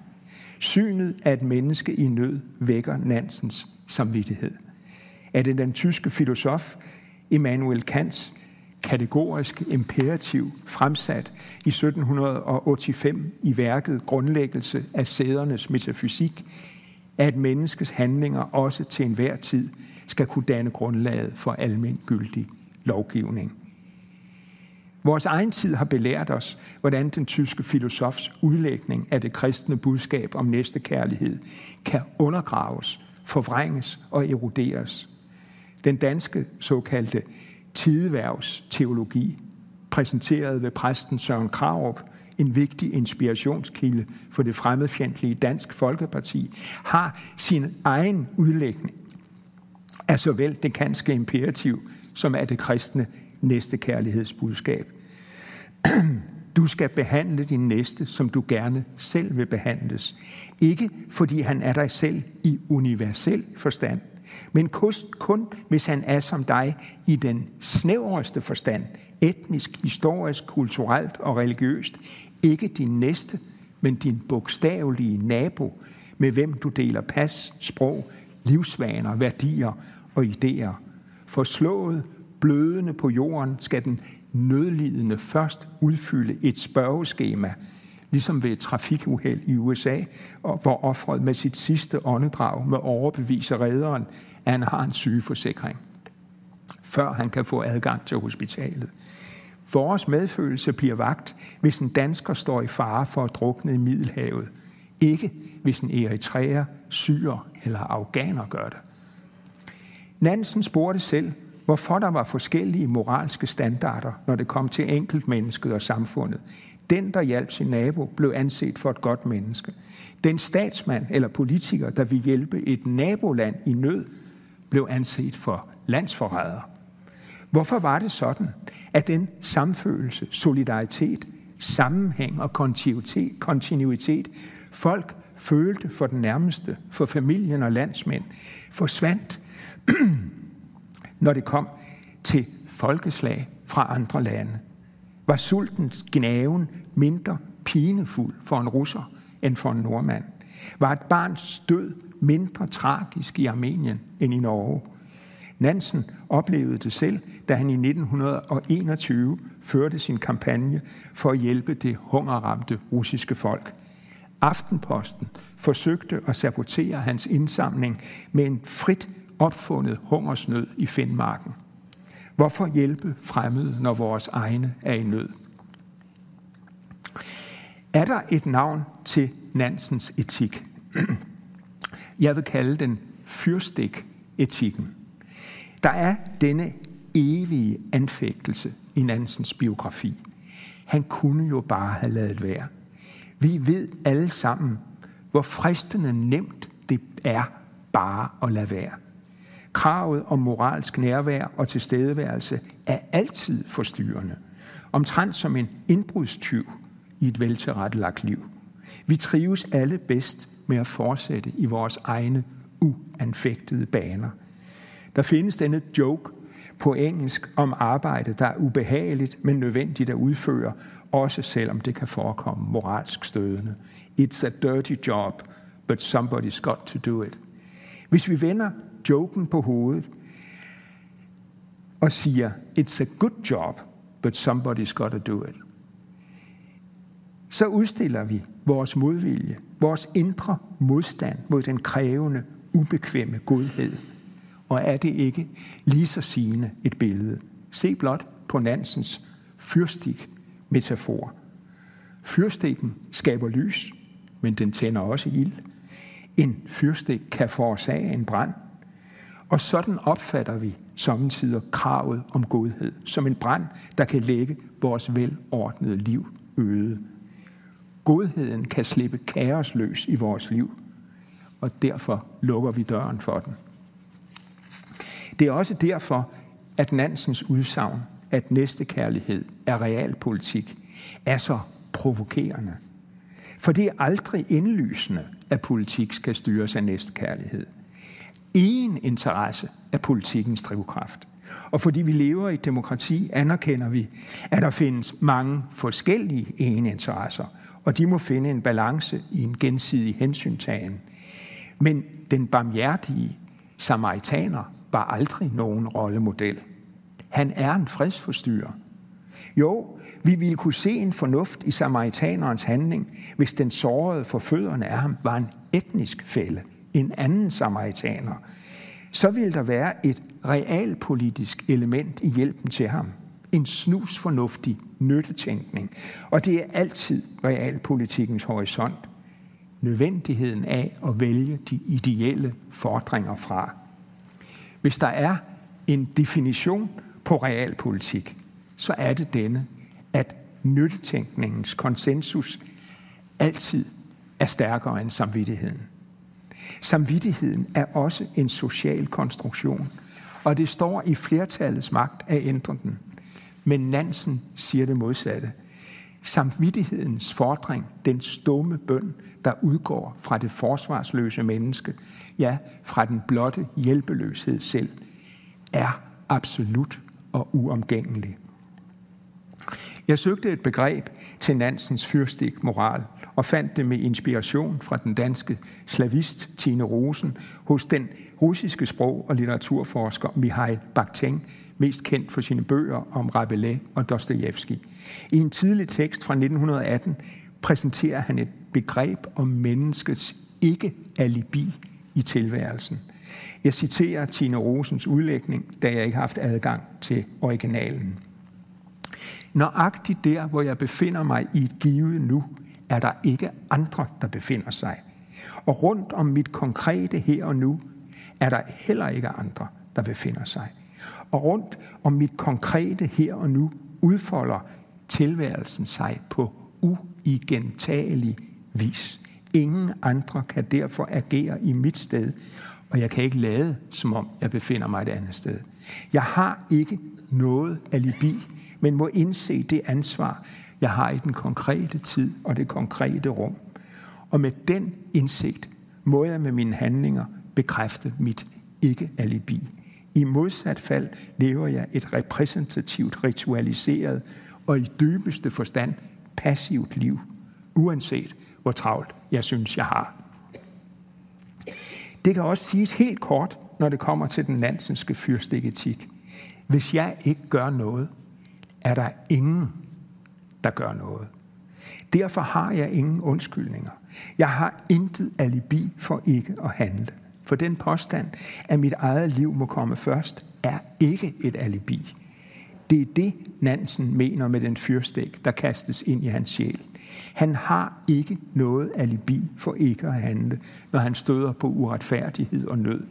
Synet af et menneske i nød vækker Nansens samvittighed. Er det den tyske filosof Immanuel Kants kategorisk imperativ fremsat i 1785 i værket Grundlæggelse af sædernes metafysik, at menneskets handlinger også til enhver tid skal kunne danne grundlaget for almengyldig lovgivning. Vores egen tid har belært os, hvordan den tyske filosofs udlægning af det kristne budskab om næstekærlighed kan undergraves, forvrænges og eroderes. Den danske såkaldte tideværvsteologi, præsenteret ved præsten Søren Krarup, en vigtig inspirationskilde for det fremmedfjendtlige Dansk Folkeparti, har sin egen udlægning af såvel det kanske imperativ som af det kristne næstekærlighedsbudskab. Du skal behandle din næste, som du gerne selv vil behandles. Ikke fordi han er dig selv i universel forstand, men kun hvis han er som dig i den snævreste forstand, etnisk, historisk, kulturelt og religiøst, ikke din næste, men din bogstavelige nabo, med hvem du deler pas, sprog, livsvaner, værdier og idéer. Forslået, blødende på jorden, skal den nødlidende først udfylde et spørgeskema, ligesom ved et trafikuheld i USA, hvor offret med sit sidste åndedrag med overbeviser redderen, at han har en sygeforsikring, før han kan få adgang til hospitalet. Vores medfølelse bliver vagt, hvis en dansker står i fare for at drukne i Middelhavet. Ikke hvis en eritreer, syrer eller afghaner gør det. Nansen spurgte selv, hvorfor der var forskellige moralske standarder, når det kom til enkeltmennesket og samfundet. Den, der hjalp sin nabo, blev anset for et godt menneske. Den statsmand eller politiker, der ville hjælpe et naboland i nød, blev anset for landsforræder. Hvorfor var det sådan, at den samfølelse, solidaritet, sammenhæng og kontinuitet, kontinuitet folk følte for den nærmeste, for familien og landsmænd, forsvandt, <clears throat> når det kom til folkeslag fra andre lande? Var sultens gnaven mindre pinefuld for en russer end for en nordmand? Var et barns død mindre tragisk i Armenien end i Norge? Nansen oplevede det selv, da han i 1921 førte sin kampagne for at hjælpe det hungerramte russiske folk. Aftenposten forsøgte at sabotere hans indsamling med en frit opfundet hungersnød i Finnmarken. Hvorfor hjælpe fremmede, når vores egne er i nød? Er der et navn til Nansens etik? Jeg vil kalde den fyrstik-etikken. Der er denne evige anfægtelse i Nansens biografi. Han kunne jo bare have lavet være. Vi ved alle sammen, hvor fristende nemt det er bare at lade være. Kravet om moralsk nærvær og tilstedeværelse er altid forstyrrende. Omtrent som en indbrudstyv i et veltilrettelagt liv. Vi trives alle bedst med at fortsætte i vores egne uanfægtede baner. Der findes denne joke på engelsk om arbejde, der er ubehageligt, men nødvendigt at udføre, også selvom det kan forekomme moralsk stødende. It's a dirty job, but somebody's got to do it. Hvis vi vender joken på hovedet og siger, it's a good job, but somebody's got to do it, så udstiller vi vores modvilje, vores indre modstand mod den krævende, ubekvemme godhed. Og er det ikke lige så sigende et billede? Se blot på Nansens fyrstik-metafor. Fyrstikken skaber lys, men den tænder også ild. En fyrstik kan forårsage en brand, og sådan opfatter vi samtidig kravet om godhed, som en brand, der kan lægge vores velordnede liv øde. Godheden kan slippe kaos løs i vores liv, og derfor lukker vi døren for den. Det er også derfor, at Nansens udsagn, at næstekærlighed er realpolitik, er så provokerende. For det er aldrig indlysende, at politik skal styres af næstekærlighed en interesse af politikens drivkraft. Og fordi vi lever i et demokrati, anerkender vi, at der findes mange forskellige egeninteresser, og de må finde en balance i en gensidig hensyntagen. Men den barmhjertige samaritaner var aldrig nogen rollemodel. Han er en fredsforstyrrer. Jo, vi ville kunne se en fornuft i samaritanerens handling, hvis den sårede for fødderne af ham var en etnisk fælde, en anden samaritaner. Så ville der være et realpolitisk element i hjælpen til ham. En snusfornuftig nyttetænkning. Og det er altid realpolitikens horisont. Nødvendigheden af at vælge de ideelle fordringer fra. Hvis der er en definition på realpolitik, så er det denne at nyttetænkningens konsensus altid er stærkere end samvittigheden. Samvittigheden er også en social konstruktion, og det står i flertallets magt at ændre den. Men Nansen siger det modsatte. Samvittighedens fordring, den stumme bøn, der udgår fra det forsvarsløse menneske, ja, fra den blotte hjælpeløshed selv, er absolut og uomgængelig. Jeg søgte et begreb til Nansens fyrstik moral og fandt det med inspiration fra den danske slavist Tine Rosen hos den russiske sprog- og litteraturforsker Mihail Bakhtin, mest kendt for sine bøger om Rabelais og Dostojevski. I en tidlig tekst fra 1918 præsenterer han et begreb om menneskets ikke-alibi i tilværelsen. Jeg citerer Tine Rosens udlægning, da jeg ikke har haft adgang til originalen. Nøjagtigt der, hvor jeg befinder mig i et givet nu, er der ikke andre, der befinder sig. Og rundt om mit konkrete her og nu, er der heller ikke andre, der befinder sig. Og rundt om mit konkrete her og nu, udfolder tilværelsen sig på uigentagelig vis. Ingen andre kan derfor agere i mit sted, og jeg kan ikke lade, som om jeg befinder mig et andet sted. Jeg har ikke noget alibi men må indse det ansvar, jeg har i den konkrete tid og det konkrete rum. Og med den indsigt må jeg med mine handlinger bekræfte mit ikke-alibi. I modsat fald lever jeg et repræsentativt, ritualiseret og i dybeste forstand passivt liv, uanset hvor travlt jeg synes, jeg har. Det kan også siges helt kort, når det kommer til den nansenske fyrstikketik. Hvis jeg ikke gør noget, er der ingen, der gør noget. Derfor har jeg ingen undskyldninger. Jeg har intet alibi for ikke at handle. For den påstand, at mit eget liv må komme først, er ikke et alibi. Det er det, Nansen mener med den fyrstik, der kastes ind i hans sjæl. Han har ikke noget alibi for ikke at handle, når han støder på uretfærdighed og nød.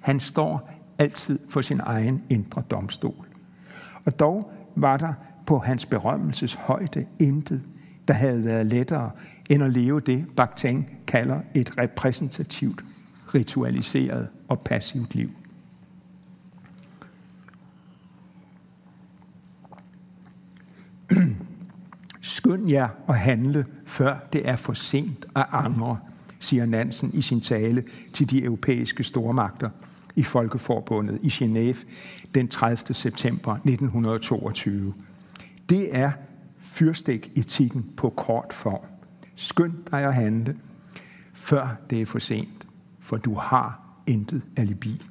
Han står altid for sin egen indre domstol. Og dog var der på hans berømmelses højde intet, der havde været lettere end at leve det, Bakhtin kalder et repræsentativt, ritualiseret og passivt liv. <clears throat> Skynd jer at handle, før det er for sent at angre, siger Nansen i sin tale til de europæiske stormagter – i Folkeforbundet i Genève den 30. september 1922. Det er fyrstik-etikken på kort form. Skynd dig at handle, før det er for sent, for du har intet alibi.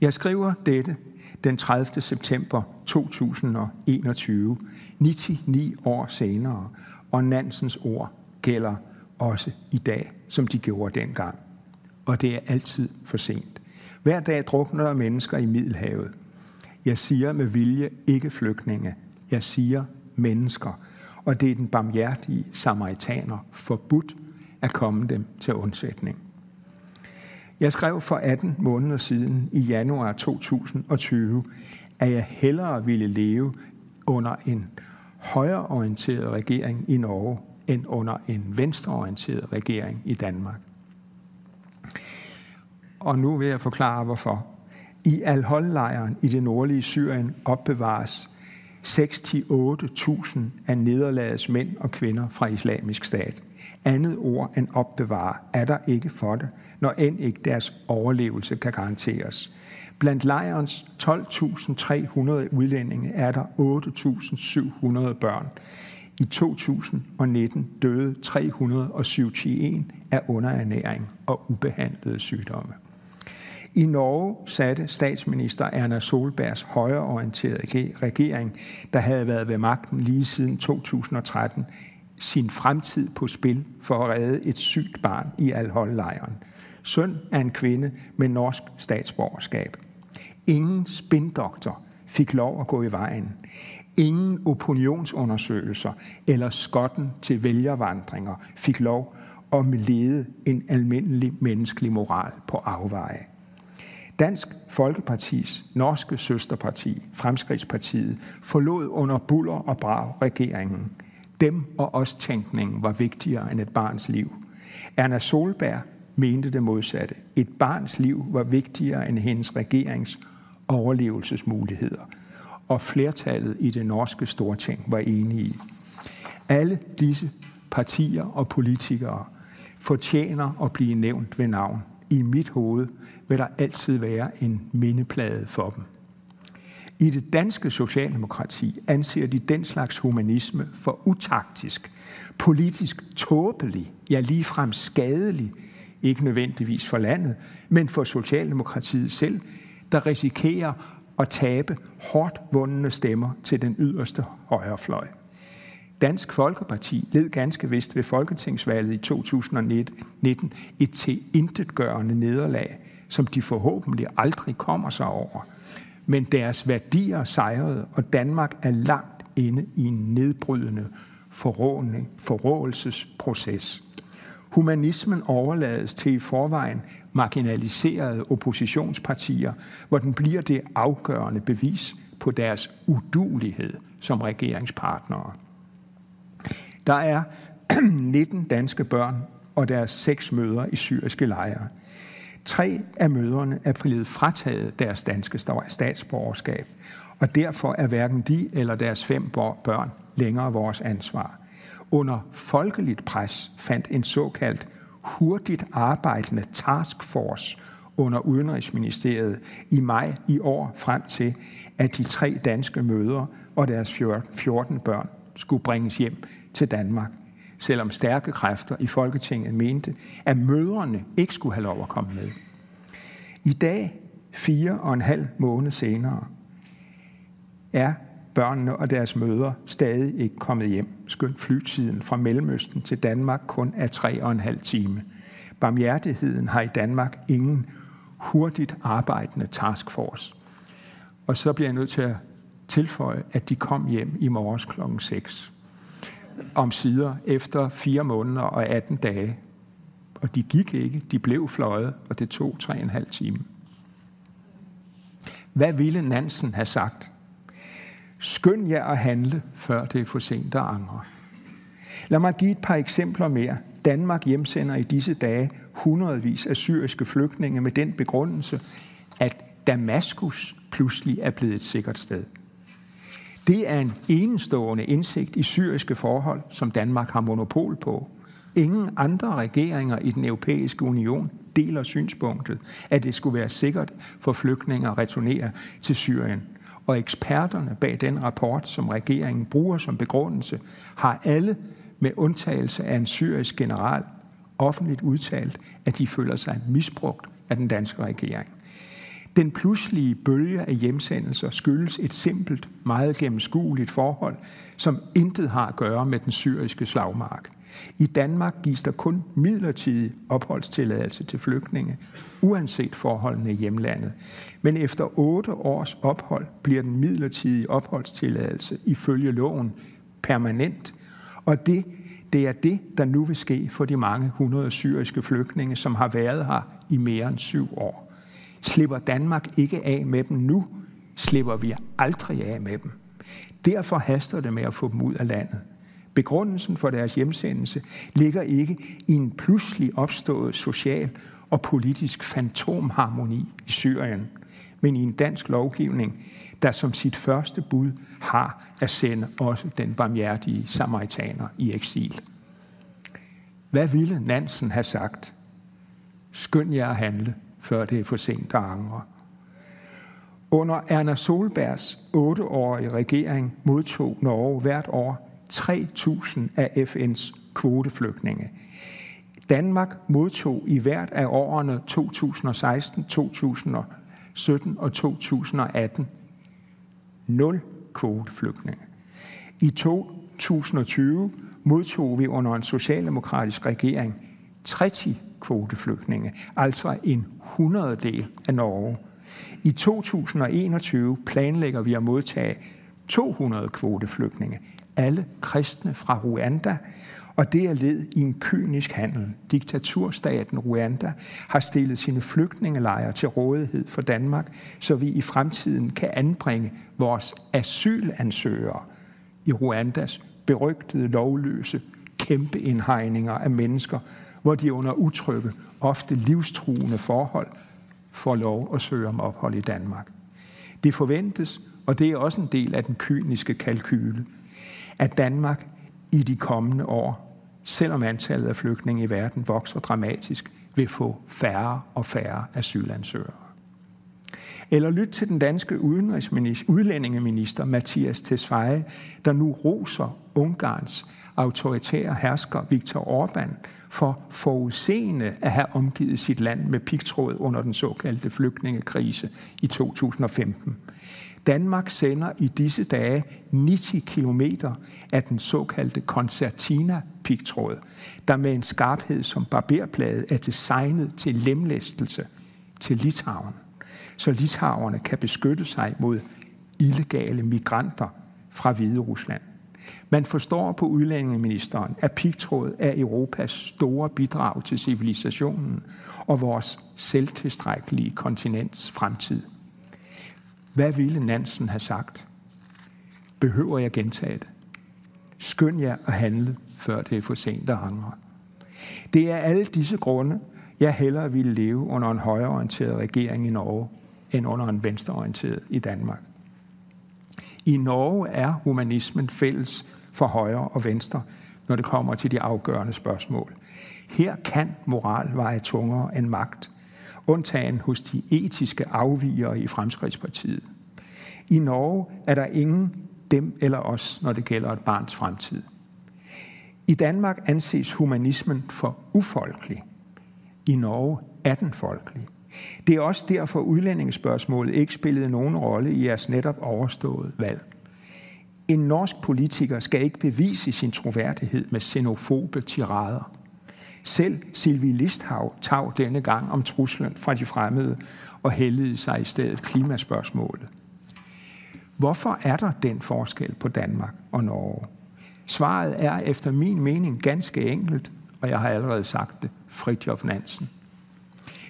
Jeg skriver dette den 30. september 2021, 99 år senere, og Nansens ord gælder også i dag, som de gjorde dengang og det er altid for sent. Hver dag drukner der mennesker i Middelhavet. Jeg siger med vilje ikke flygtninge. Jeg siger mennesker. Og det er den barmhjertige samaritaner forbudt at komme dem til undsætning. Jeg skrev for 18 måneder siden i januar 2020, at jeg hellere ville leve under en højreorienteret regering i Norge, end under en venstreorienteret regering i Danmark og nu vil jeg forklare hvorfor. I Al-Hol-lejren i det nordlige Syrien opbevares 6-8.000 af nederlagets mænd og kvinder fra islamisk stat. Andet ord end opbevare er der ikke for det, når end ikke deres overlevelse kan garanteres. Blandt lejrens 12.300 udlændinge er der 8.700 børn. I 2019 døde 371 af underernæring og ubehandlede sygdomme. I Norge satte statsminister Erna Solbergs højreorienterede regering, der havde været ved magten lige siden 2013, sin fremtid på spil for at redde et sygt barn i Al-Hol-lejren. Søn af en kvinde med norsk statsborgerskab. Ingen spindoktor fik lov at gå i vejen. Ingen opinionsundersøgelser eller skotten til vælgervandringer fik lov at lede en almindelig menneskelig moral på afveje. Dansk Folkepartis norske søsterparti, Fremskridspartiet, forlod under buller og brav regeringen. Dem og os tænkningen var vigtigere end et barns liv. Erna Solberg mente det modsatte. Et barns liv var vigtigere end hendes regerings overlevelsesmuligheder. Og flertallet i det norske storting var enige i. Alle disse partier og politikere fortjener at blive nævnt ved navn. I mit hoved vil der altid være en mindeplade for dem. I det danske socialdemokrati anser de den slags humanisme for utaktisk, politisk tåbelig, ja ligefrem skadelig, ikke nødvendigvis for landet, men for Socialdemokratiet selv, der risikerer at tabe hårdt vundne stemmer til den yderste højrefløj. Dansk Folkeparti led ganske vist ved folketingsvalget i 2019 et tilintetgørende nederlag, som de forhåbentlig aldrig kommer sig over. Men deres værdier sejrede, og Danmark er langt inde i en nedbrydende forrådelsesproces. Humanismen overlades til i forvejen marginaliserede oppositionspartier, hvor den bliver det afgørende bevis på deres udulighed som regeringspartnere. Der er <clears throat> 19 danske børn og deres seks mødre i syriske lejre. Tre af møderne er blevet frataget deres danske statsborgerskab, og derfor er hverken de eller deres fem børn længere vores ansvar. Under folkeligt pres fandt en såkaldt hurtigt arbejdende taskforce under Udenrigsministeriet i maj i år frem til, at de tre danske mødre og deres 14 børn skulle bringes hjem til Danmark, selvom stærke kræfter i Folketinget mente, at mødrene ikke skulle have lov at komme med. I dag, fire og en halv måned senere, er børnene og deres mødre stadig ikke kommet hjem, skønt flytiden fra Mellemøsten til Danmark kun er tre og en halv time. Barmhjertigheden har i Danmark ingen hurtigt arbejdende taskforce. Og så bliver jeg nødt til at tilføje, at de kom hjem i morges klokken 6 om sider efter fire måneder og 18 dage. Og de gik ikke, de blev fløjet, og det tog tre og en halv time. Hvad ville Nansen have sagt? Skynd jer at handle, før det er for sent at angre. Lad mig give et par eksempler mere. Danmark hjemsender i disse dage hundredvis af syriske flygtninge med den begrundelse, at Damaskus pludselig er blevet et sikkert sted. Det er en enestående indsigt i syriske forhold, som Danmark har monopol på. Ingen andre regeringer i den europæiske union deler synspunktet, at det skulle være sikkert for flygtninge at returnere til Syrien. Og eksperterne bag den rapport, som regeringen bruger som begrundelse, har alle med undtagelse af en syrisk general offentligt udtalt, at de føler sig misbrugt af den danske regering. Den pludselige bølge af hjemsendelser skyldes et simpelt, meget gennemskueligt forhold, som intet har at gøre med den syriske slagmark. I Danmark gives der kun midlertidig opholdstilladelse til flygtninge, uanset forholdene i hjemlandet. Men efter otte års ophold bliver den midlertidige opholdstilladelse ifølge loven permanent. Og det, det er det, der nu vil ske for de mange hundrede syriske flygtninge, som har været her i mere end syv år. Slipper Danmark ikke af med dem nu, slipper vi aldrig af med dem. Derfor haster det med at få dem ud af landet. Begrundelsen for deres hjemsendelse ligger ikke i en pludselig opstået social og politisk fantomharmoni i Syrien, men i en dansk lovgivning, der som sit første bud har at sende også den barmhjertige samaritaner i eksil. Hvad ville Nansen have sagt? Skynd jer at handle, før det er for sent at angre. Under Erna Solbergs otteårige regering modtog Norge hvert år 3.000 af FN's kvoteflygtninge. Danmark modtog i hvert af årene 2016, 2017 og 2018 nul kvoteflygtninge. I 2020 modtog vi under en socialdemokratisk regering 30 kvoteflygtninge, altså en hundrededel af Norge. I 2021 planlægger vi at modtage 200 kvoteflygtninge, alle kristne fra Rwanda, og det er led i en kynisk handel. Diktaturstaten Rwanda har stillet sine flygtningelejre til rådighed for Danmark, så vi i fremtiden kan anbringe vores asylansøgere i Rwandas berygtede lovløse kæmpe indhegninger af mennesker, hvor de under utrygge, ofte livstruende forhold får lov at søge om ophold i Danmark. Det forventes, og det er også en del af den kyniske kalkyle, at Danmark i de kommende år, selvom antallet af flygtninge i verden vokser dramatisk, vil få færre og færre asylansøgere. Eller lyt til den danske udenrigsminister, udlændingeminister Mathias Tesfaye, der nu roser Ungarns autoritære hersker Viktor Orbán for forudseende at have omgivet sit land med pigtråd under den såkaldte flygtningekrise i 2015. Danmark sender i disse dage 90 km af den såkaldte concertina-pigtråd, der med en skarphed som barberplade er designet til lemlæstelse til Litauen, så litauerne kan beskytte sig mod illegale migranter fra Hvide Rusland. Man forstår på udlændingeministeren, at pigtråd er Europas store bidrag til civilisationen og vores selvtilstrækkelige kontinents fremtid. Hvad ville Nansen have sagt? Behøver jeg gentage det? Skynd jer at handle, før det er for sent at angre. Det er alle disse grunde, jeg hellere ville leve under en højreorienteret regering i Norge, end under en venstreorienteret i Danmark. I Norge er humanismen fælles for højre og venstre, når det kommer til de afgørende spørgsmål. Her kan moral veje tungere end magt, undtagen hos de etiske afvigere i Fremskridspartiet. I Norge er der ingen dem eller os, når det gælder et barns fremtid. I Danmark anses humanismen for ufolkelig. I Norge er den folkelig. Det er også derfor, udlændingsspørgsmålet ikke spillede nogen rolle i jeres netop overståede valg. En norsk politiker skal ikke bevise sin troværdighed med xenofobe tirader. Selv Sylvie Listhav tav denne gang om truslen fra de fremmede og hældede sig i stedet klimaspørgsmålet. Hvorfor er der den forskel på Danmark og Norge? Svaret er efter min mening ganske enkelt, og jeg har allerede sagt det, Fritjof Nansen.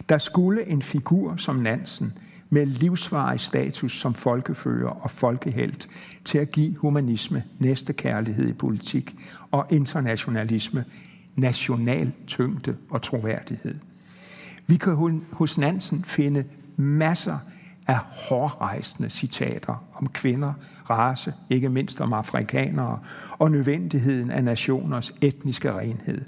Der skulle en figur som Nansen med livsvarig status som folkefører og folkehelt til at give humanisme næstekærlighed i politik og internationalisme national tyngde og troværdighed. Vi kan hos Nansen finde masser af hårdrejsende citater om kvinder, race, ikke mindst om afrikanere, og nødvendigheden af nationers etniske renhed.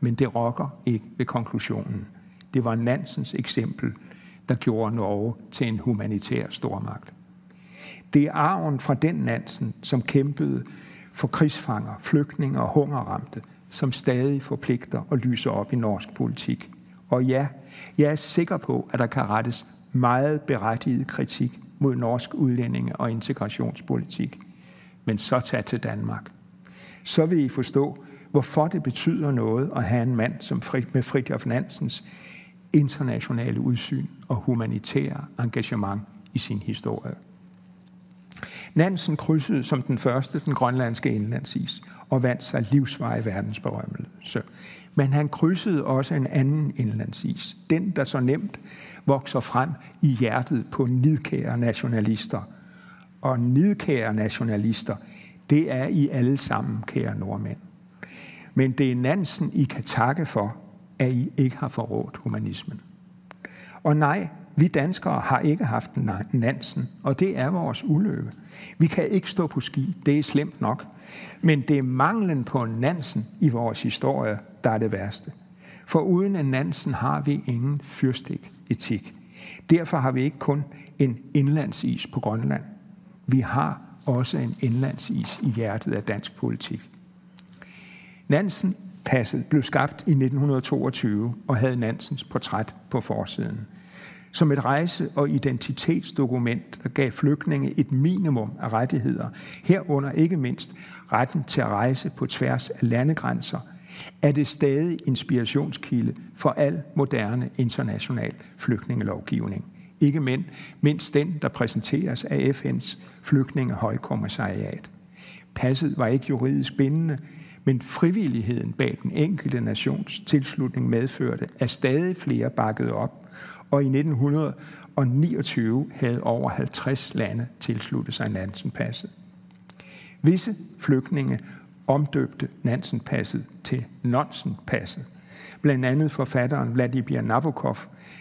Men det rokker ikke ved konklusionen. Det var Nansens eksempel, der gjorde Norge til en humanitær stormagt. Det er arven fra den Nansen, som kæmpede for krigsfanger, flygtninge og hungerramte, som stadig forpligter og lyser op i norsk politik. Og ja, jeg er sikker på, at der kan rettes meget berettiget kritik mod norsk udlændinge- og integrationspolitik. Men så tag til Danmark. Så vil I forstå, hvorfor det betyder noget at have en mand som med Fridtjof Nansens internationale udsyn og humanitære engagement i sin historie. Nansen krydsede som den første den grønlandske indlandsis og vandt sig livsvarig verdensberømmelse. Men han krydsede også en anden indlandsis, den der så nemt vokser frem i hjertet på nidkære nationalister. Og nidkære nationalister, det er I alle sammen, kære nordmænd. Men det er Nansen, I kan takke for, at I ikke har forrådt humanismen. Og nej, vi danskere har ikke haft Nansen, og det er vores ulykke. Vi kan ikke stå på ski, det er slemt nok. Men det er manglen på Nansen i vores historie, der er det værste. For uden en Nansen har vi ingen fyrstik etik. Derfor har vi ikke kun en indlandsis på Grønland. Vi har også en indlandsis i hjertet af dansk politik. Nansen passet blev skabt i 1922 og havde Nansens portræt på forsiden. Som et rejse- og identitetsdokument, der gav flygtninge et minimum af rettigheder, herunder ikke mindst retten til at rejse på tværs af landegrænser, er det stadig inspirationskilde for al moderne international flygtningelovgivning. Ikke mindst den, der præsenteres af FN's flygtningehøjkommissariat. Passet var ikke juridisk bindende, men frivilligheden bag den enkelte nations tilslutning medførte, at stadig flere bakkede op, og i 1929 havde over 50 lande tilsluttet sig Nansenpasset. Visse flygtninge omdøbte Nansenpasset til Nonsenpasset. Blandt andet forfatteren Vladimir Nabokov,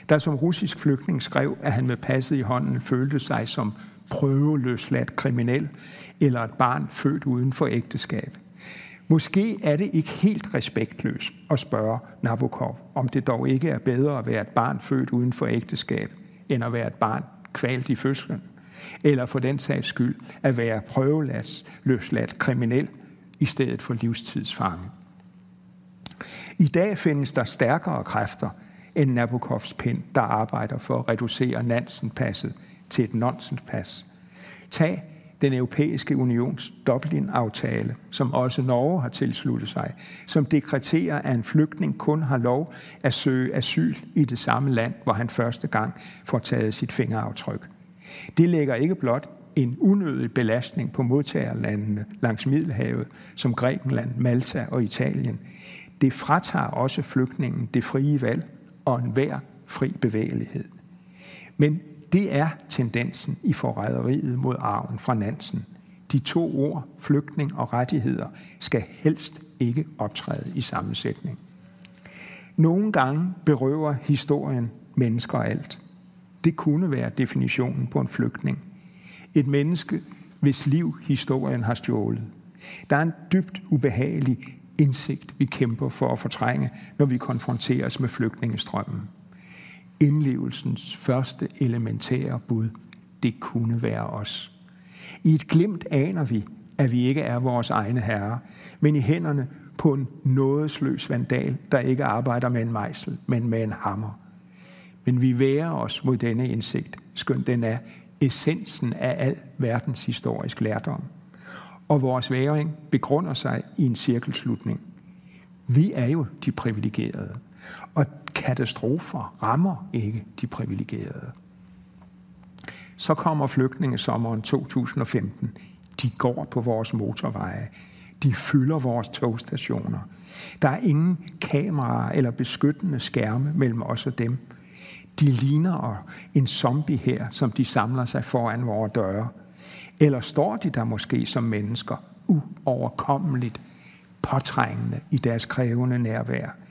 der som russisk flygtning skrev, at han med passet i hånden følte sig som prøveløsladt kriminel eller et barn født uden for ægteskab. Måske er det ikke helt respektløst at spørge Nabokov, om det dog ikke er bedre at være et barn født uden for ægteskab, end at være et barn kvalt i fødslen, eller for den sags skyld at være prøveløsladt kriminel i stedet for livstidsfange. I dag findes der stærkere kræfter end Nabokovs pind, der arbejder for at reducere Nansen-passet til et nonsenspas. Tag den europæiske unions Dublin-aftale, som også Norge har tilsluttet sig, som dekreterer, at en flygtning kun har lov at søge asyl i det samme land, hvor han første gang får taget sit fingeraftryk. Det lægger ikke blot en unødig belastning på modtagerlandene langs Middelhavet, som Grækenland, Malta og Italien. Det fratager også flygtningen det frie valg og enhver fri bevægelighed. Men det er tendensen i forræderiet mod arven fra Nansen. De to ord, flygtning og rettigheder, skal helst ikke optræde i sammensætning. Nogle gange berøver historien mennesker alt. Det kunne være definitionen på en flygtning. Et menneske, hvis liv historien har stjålet. Der er en dybt ubehagelig indsigt, vi kæmper for at fortrænge, når vi konfronteres med flygtningestrømmen indlevelsens første elementære bud. Det kunne være os. I et glimt aner vi, at vi ikke er vores egne herrer, men i hænderne på en nådesløs vandal, der ikke arbejder med en mejsel, men med en hammer. Men vi værer os mod denne indsigt, skønt den er essensen af al verdens historisk lærdom. Og vores væring begrunder sig i en cirkelslutning. Vi er jo de privilegerede. Og katastrofer rammer ikke de privilegerede. Så kommer flygtningesommeren 2015. De går på vores motorveje. De fylder vores togstationer. Der er ingen kameraer eller beskyttende skærme mellem os og dem. De ligner en zombie her, som de samler sig foran vores døre. Eller står de der måske som mennesker, uoverkommeligt påtrængende i deres krævende nærvær –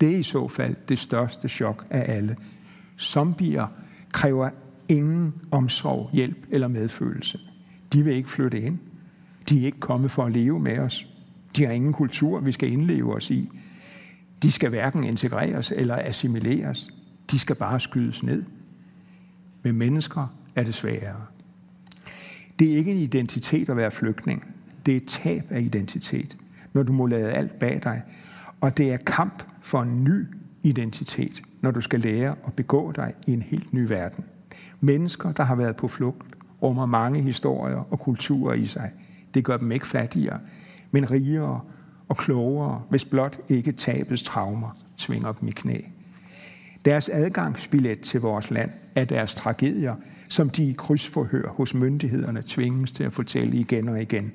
det er i så fald det største chok af alle. Zombier kræver ingen omsorg, hjælp eller medfølelse. De vil ikke flytte ind. De er ikke kommet for at leve med os. De har ingen kultur, vi skal indleve os i. De skal hverken integreres eller assimileres. De skal bare skydes ned. Med mennesker er det sværere. Det er ikke en identitet at være flygtning. Det er et tab af identitet, når du må lade alt bag dig. Og det er kamp for en ny identitet, når du skal lære at begå dig i en helt ny verden. Mennesker, der har været på flugt, rummer mange historier og kulturer i sig. Det gør dem ikke fattigere, men rigere og klogere, hvis blot ikke tabets traumer tvinger dem i knæ. Deres adgangsbillet til vores land er deres tragedier, som de i krydsforhør hos myndighederne tvinges til at fortælle igen og igen.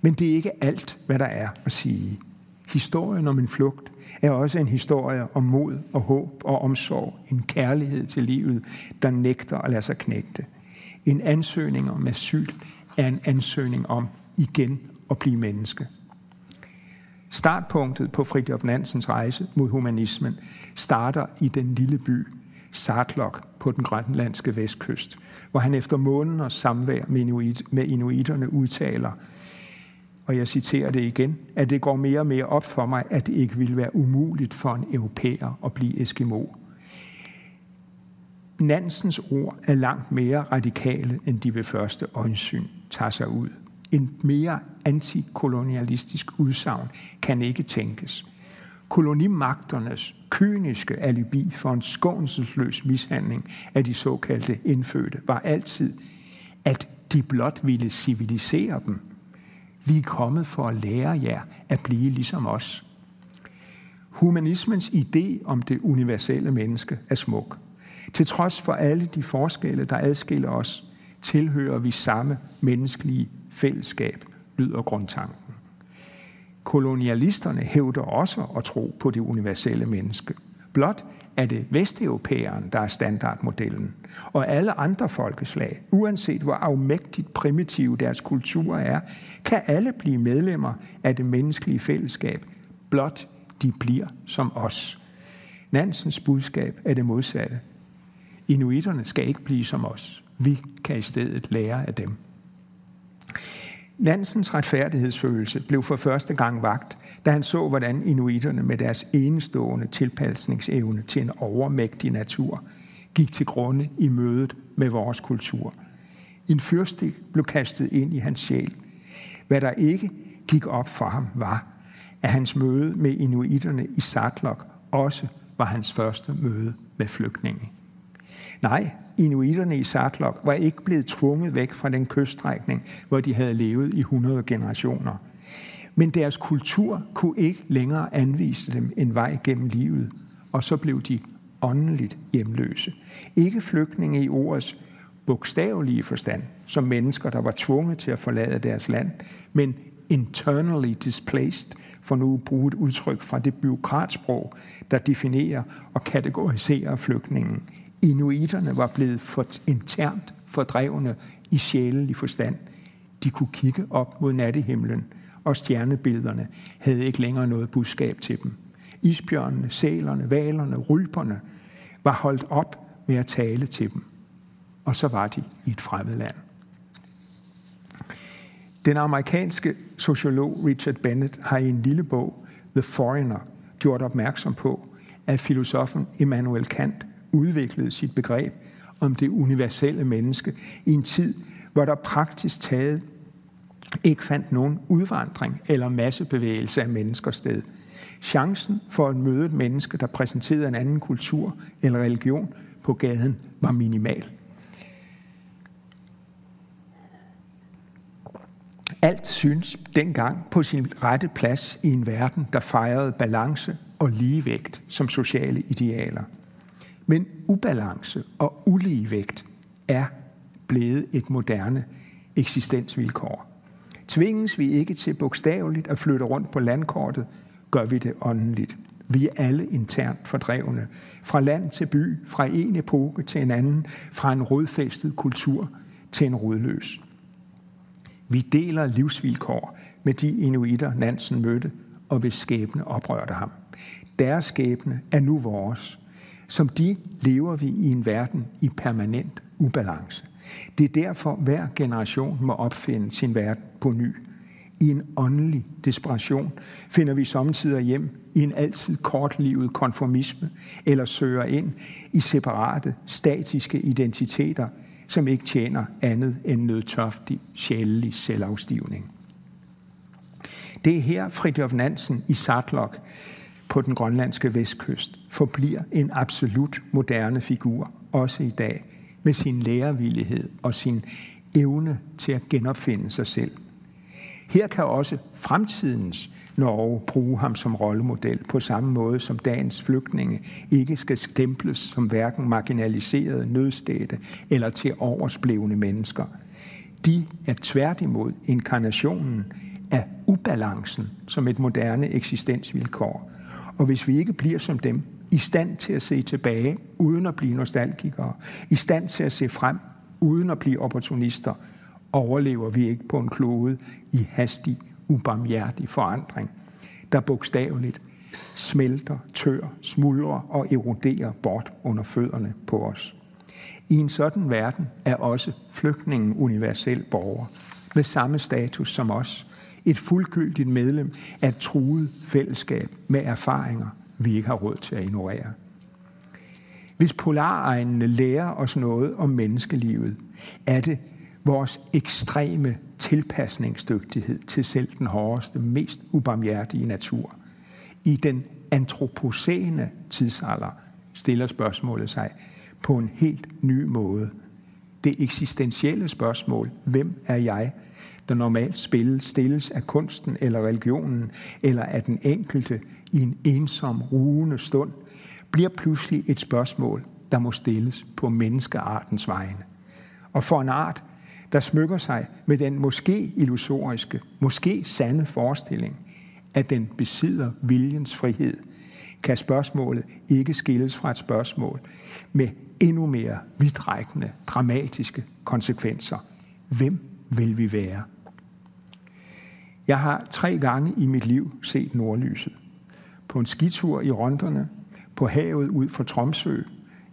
Men det er ikke alt, hvad der er at sige. Historien om en flugt er også en historie om mod og håb og omsorg. En kærlighed til livet, der nægter at lade sig knægte. En ansøgning om asyl er en ansøgning om igen at blive menneske. Startpunktet på Fridtjof Nansens rejse mod humanismen starter i den lille by Sartlok på den grønlandske vestkyst, hvor han efter måneder samvær med inuiterne udtaler – og jeg citerer det igen, at det går mere og mere op for mig, at det ikke ville være umuligt for en europæer at blive Eskimo. Nansens ord er langt mere radikale, end de ved første øjensyn tager sig ud. En mere antikolonialistisk udsagn kan ikke tænkes. Kolonimagternes kyniske alibi for en skånselsløs mishandling af de såkaldte indfødte var altid, at de blot ville civilisere dem. Vi er kommet for at lære jer at blive ligesom os. Humanismens idé om det universelle menneske er smuk. Til trods for alle de forskelle, der adskiller os, tilhører vi samme menneskelige fællesskab, lyder grundtanken. Kolonialisterne hævder også at tro på det universelle menneske. Blot er det vesteuropæeren, der er standardmodellen. Og alle andre folkeslag, uanset hvor afmægtigt primitive deres kultur er, kan alle blive medlemmer af det menneskelige fællesskab, blot de bliver som os. Nansens budskab er det modsatte. Inuiterne skal ikke blive som os. Vi kan i stedet lære af dem. Nansens retfærdighedsfølelse blev for første gang vagt, da han så, hvordan inuiterne med deres enestående tilpasningsevne til en overmægtig natur gik til grunde i mødet med vores kultur. En fyrstik blev kastet ind i hans sjæl. Hvad der ikke gik op for ham var, at hans møde med inuiterne i Satlok også var hans første møde med flygtninge. Nej, inuiterne i Sartlok var ikke blevet tvunget væk fra den kyststrækning, hvor de havde levet i 100 generationer. Men deres kultur kunne ikke længere anvise dem en vej gennem livet, og så blev de åndeligt hjemløse. Ikke flygtninge i ordets bogstavelige forstand, som mennesker, der var tvunget til at forlade deres land, men internally displaced, for nu at bruge et udtryk fra det byråkratsprog, der definerer og kategoriserer flygtningen Inuiterne var blevet for internt fordrevne i sjælelig forstand. De kunne kigge op mod nattehimlen, og stjernebillederne havde ikke længere noget budskab til dem. Isbjørnene, sælerne, valerne, rylperne var holdt op med at tale til dem. Og så var de i et fremmed land. Den amerikanske sociolog Richard Bennett har i en lille bog, The Foreigner, gjort opmærksom på, at filosofen Immanuel Kant udviklede sit begreb om det universelle menneske i en tid, hvor der praktisk taget ikke fandt nogen udvandring eller massebevægelse af mennesker sted. Chancen for at møde et menneske, der præsenterede en anden kultur eller religion på gaden, var minimal. Alt synes dengang på sin rette plads i en verden, der fejrede balance og ligevægt som sociale idealer. Men ubalance og uligevægt er blevet et moderne eksistensvilkår. Tvinges vi ikke til bogstaveligt at flytte rundt på landkortet, gør vi det åndeligt. Vi er alle internt fordrevne. Fra land til by, fra en epoke til en anden, fra en rodfæstet kultur til en rodløs. Vi deler livsvilkår med de inuitter, Nansen mødte, og hvis skæbne oprørte ham. Deres skæbne er nu vores. Som de lever vi i en verden i permanent ubalance. Det er derfor, hver generation må opfinde sin verden på ny. I en åndelig desperation finder vi samtidig hjem i en altid kortlivet konformisme eller søger ind i separate, statiske identiteter, som ikke tjener andet end nødtørftig, sjælelig selvafstivning. Det er her Fridtjof Nansen i Satlok på den grønlandske vestkyst forbliver en absolut moderne figur, også i dag, med sin lærevillighed og sin evne til at genopfinde sig selv. Her kan også fremtidens Norge bruge ham som rollemodel på samme måde som dagens flygtninge ikke skal stemples som hverken marginaliserede nødstede eller til oversblevne mennesker. De er tværtimod inkarnationen af ubalancen som et moderne eksistensvilkår. Og hvis vi ikke bliver som dem, i stand til at se tilbage uden at blive nostalgikere, i stand til at se frem uden at blive opportunister, overlever vi ikke på en klode i hastig, ubarmhjertig forandring, der bogstaveligt smelter, tør, smuldrer og eroderer bort under fødderne på os. I en sådan verden er også flygtningen universel borger, med samme status som os, et fuldgyldigt medlem af et truet fællesskab med erfaringer, vi ikke har råd til at ignorere. Hvis polaregnene lærer os noget om menneskelivet, er det vores ekstreme tilpasningsdygtighed til selv den hårdeste, mest ubarmhjertige natur. I den antropocene tidsalder stiller spørgsmålet sig på en helt ny måde. Det eksistentielle spørgsmål, hvem er jeg, der normalt spilles, stilles af kunsten eller religionen, eller af den enkelte i en ensom, ruende stund, bliver pludselig et spørgsmål, der må stilles på menneskeartens vegne. Og for en art, der smykker sig med den måske illusoriske, måske sande forestilling, at den besidder viljens frihed, kan spørgsmålet ikke skilles fra et spørgsmål med endnu mere vidtrækkende, dramatiske konsekvenser. Hvem vil vi være? Jeg har tre gange i mit liv set nordlyset. På en skitur i Ronderne, på havet ud for Tromsø,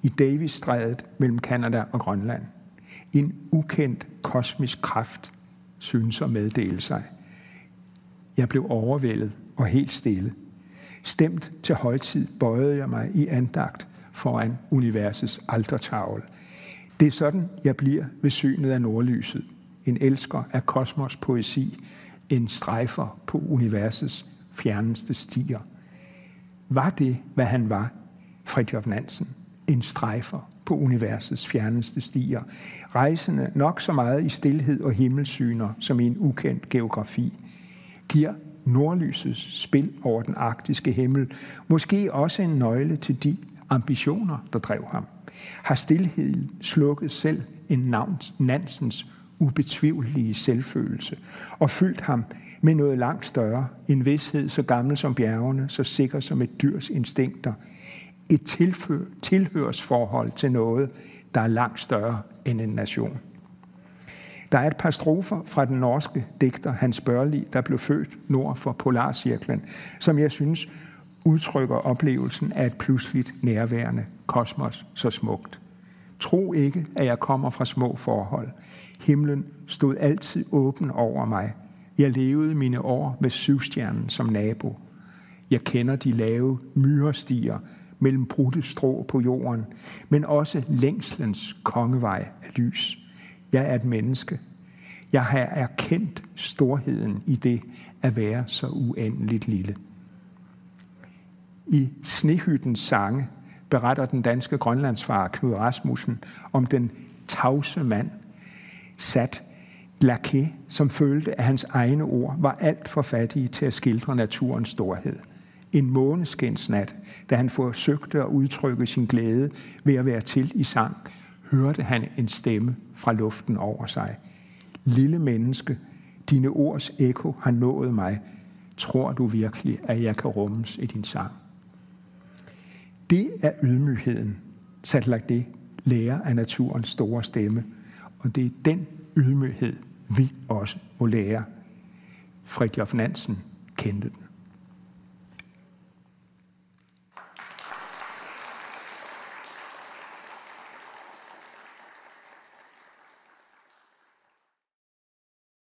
i Davisstrædet mellem Kanada og Grønland. En ukendt kosmisk kraft synes at meddele sig. Jeg blev overvældet og helt stille. Stemt til højtid bøjede jeg mig i andagt foran universets altertavle. Det er sådan, jeg bliver ved synet af nordlyset. En elsker af kosmos poesi, en strejfer på universets fjerneste stier. Var det, hvad han var, Fridtjof Nansen? En strejfer på universets fjerneste stier, rejsende nok så meget i stillhed og himmelsyner som i en ukendt geografi, giver nordlysets spil over den arktiske himmel måske også en nøgle til de ambitioner, der drev ham. Har stillheden slukket selv en navns, Nansens ubetvivlige selvfølelse og fyldt ham med noget langt større, en vidshed så gammel som bjergene, så sikker som et dyrs instinkter, et tilfør, tilhørsforhold til noget, der er langt større end en nation. Der er et par strofer fra den norske digter Hans Børli, der blev født nord for Polarcirklen, som jeg synes udtrykker oplevelsen af et pludseligt nærværende kosmos så smukt. Tro ikke, at jeg kommer fra små forhold. Himlen stod altid åben over mig. Jeg levede mine år med syvstjernen som nabo. Jeg kender de lave myrestier mellem brudte strå på jorden, men også længslens kongevej af lys. Jeg er et menneske. Jeg har erkendt storheden i det at være så uendeligt lille. I Snehyttens sange beretter den danske grønlandsfar Knud Rasmussen om den tavse mand, sat Laquet, som følte, at hans egne ord var alt for fattige til at skildre naturens storhed. En måneskinsnat, da han forsøgte at udtrykke sin glæde ved at være til i sang, hørte han en stemme fra luften over sig. Lille menneske, dine ords ekko har nået mig. Tror du virkelig, at jeg kan rummes i din sang? Det er ydmygheden, det lærer af naturens store stemme. Og det er den ydmyghed, vi også må lære. Fridtjof Nansen kendte den.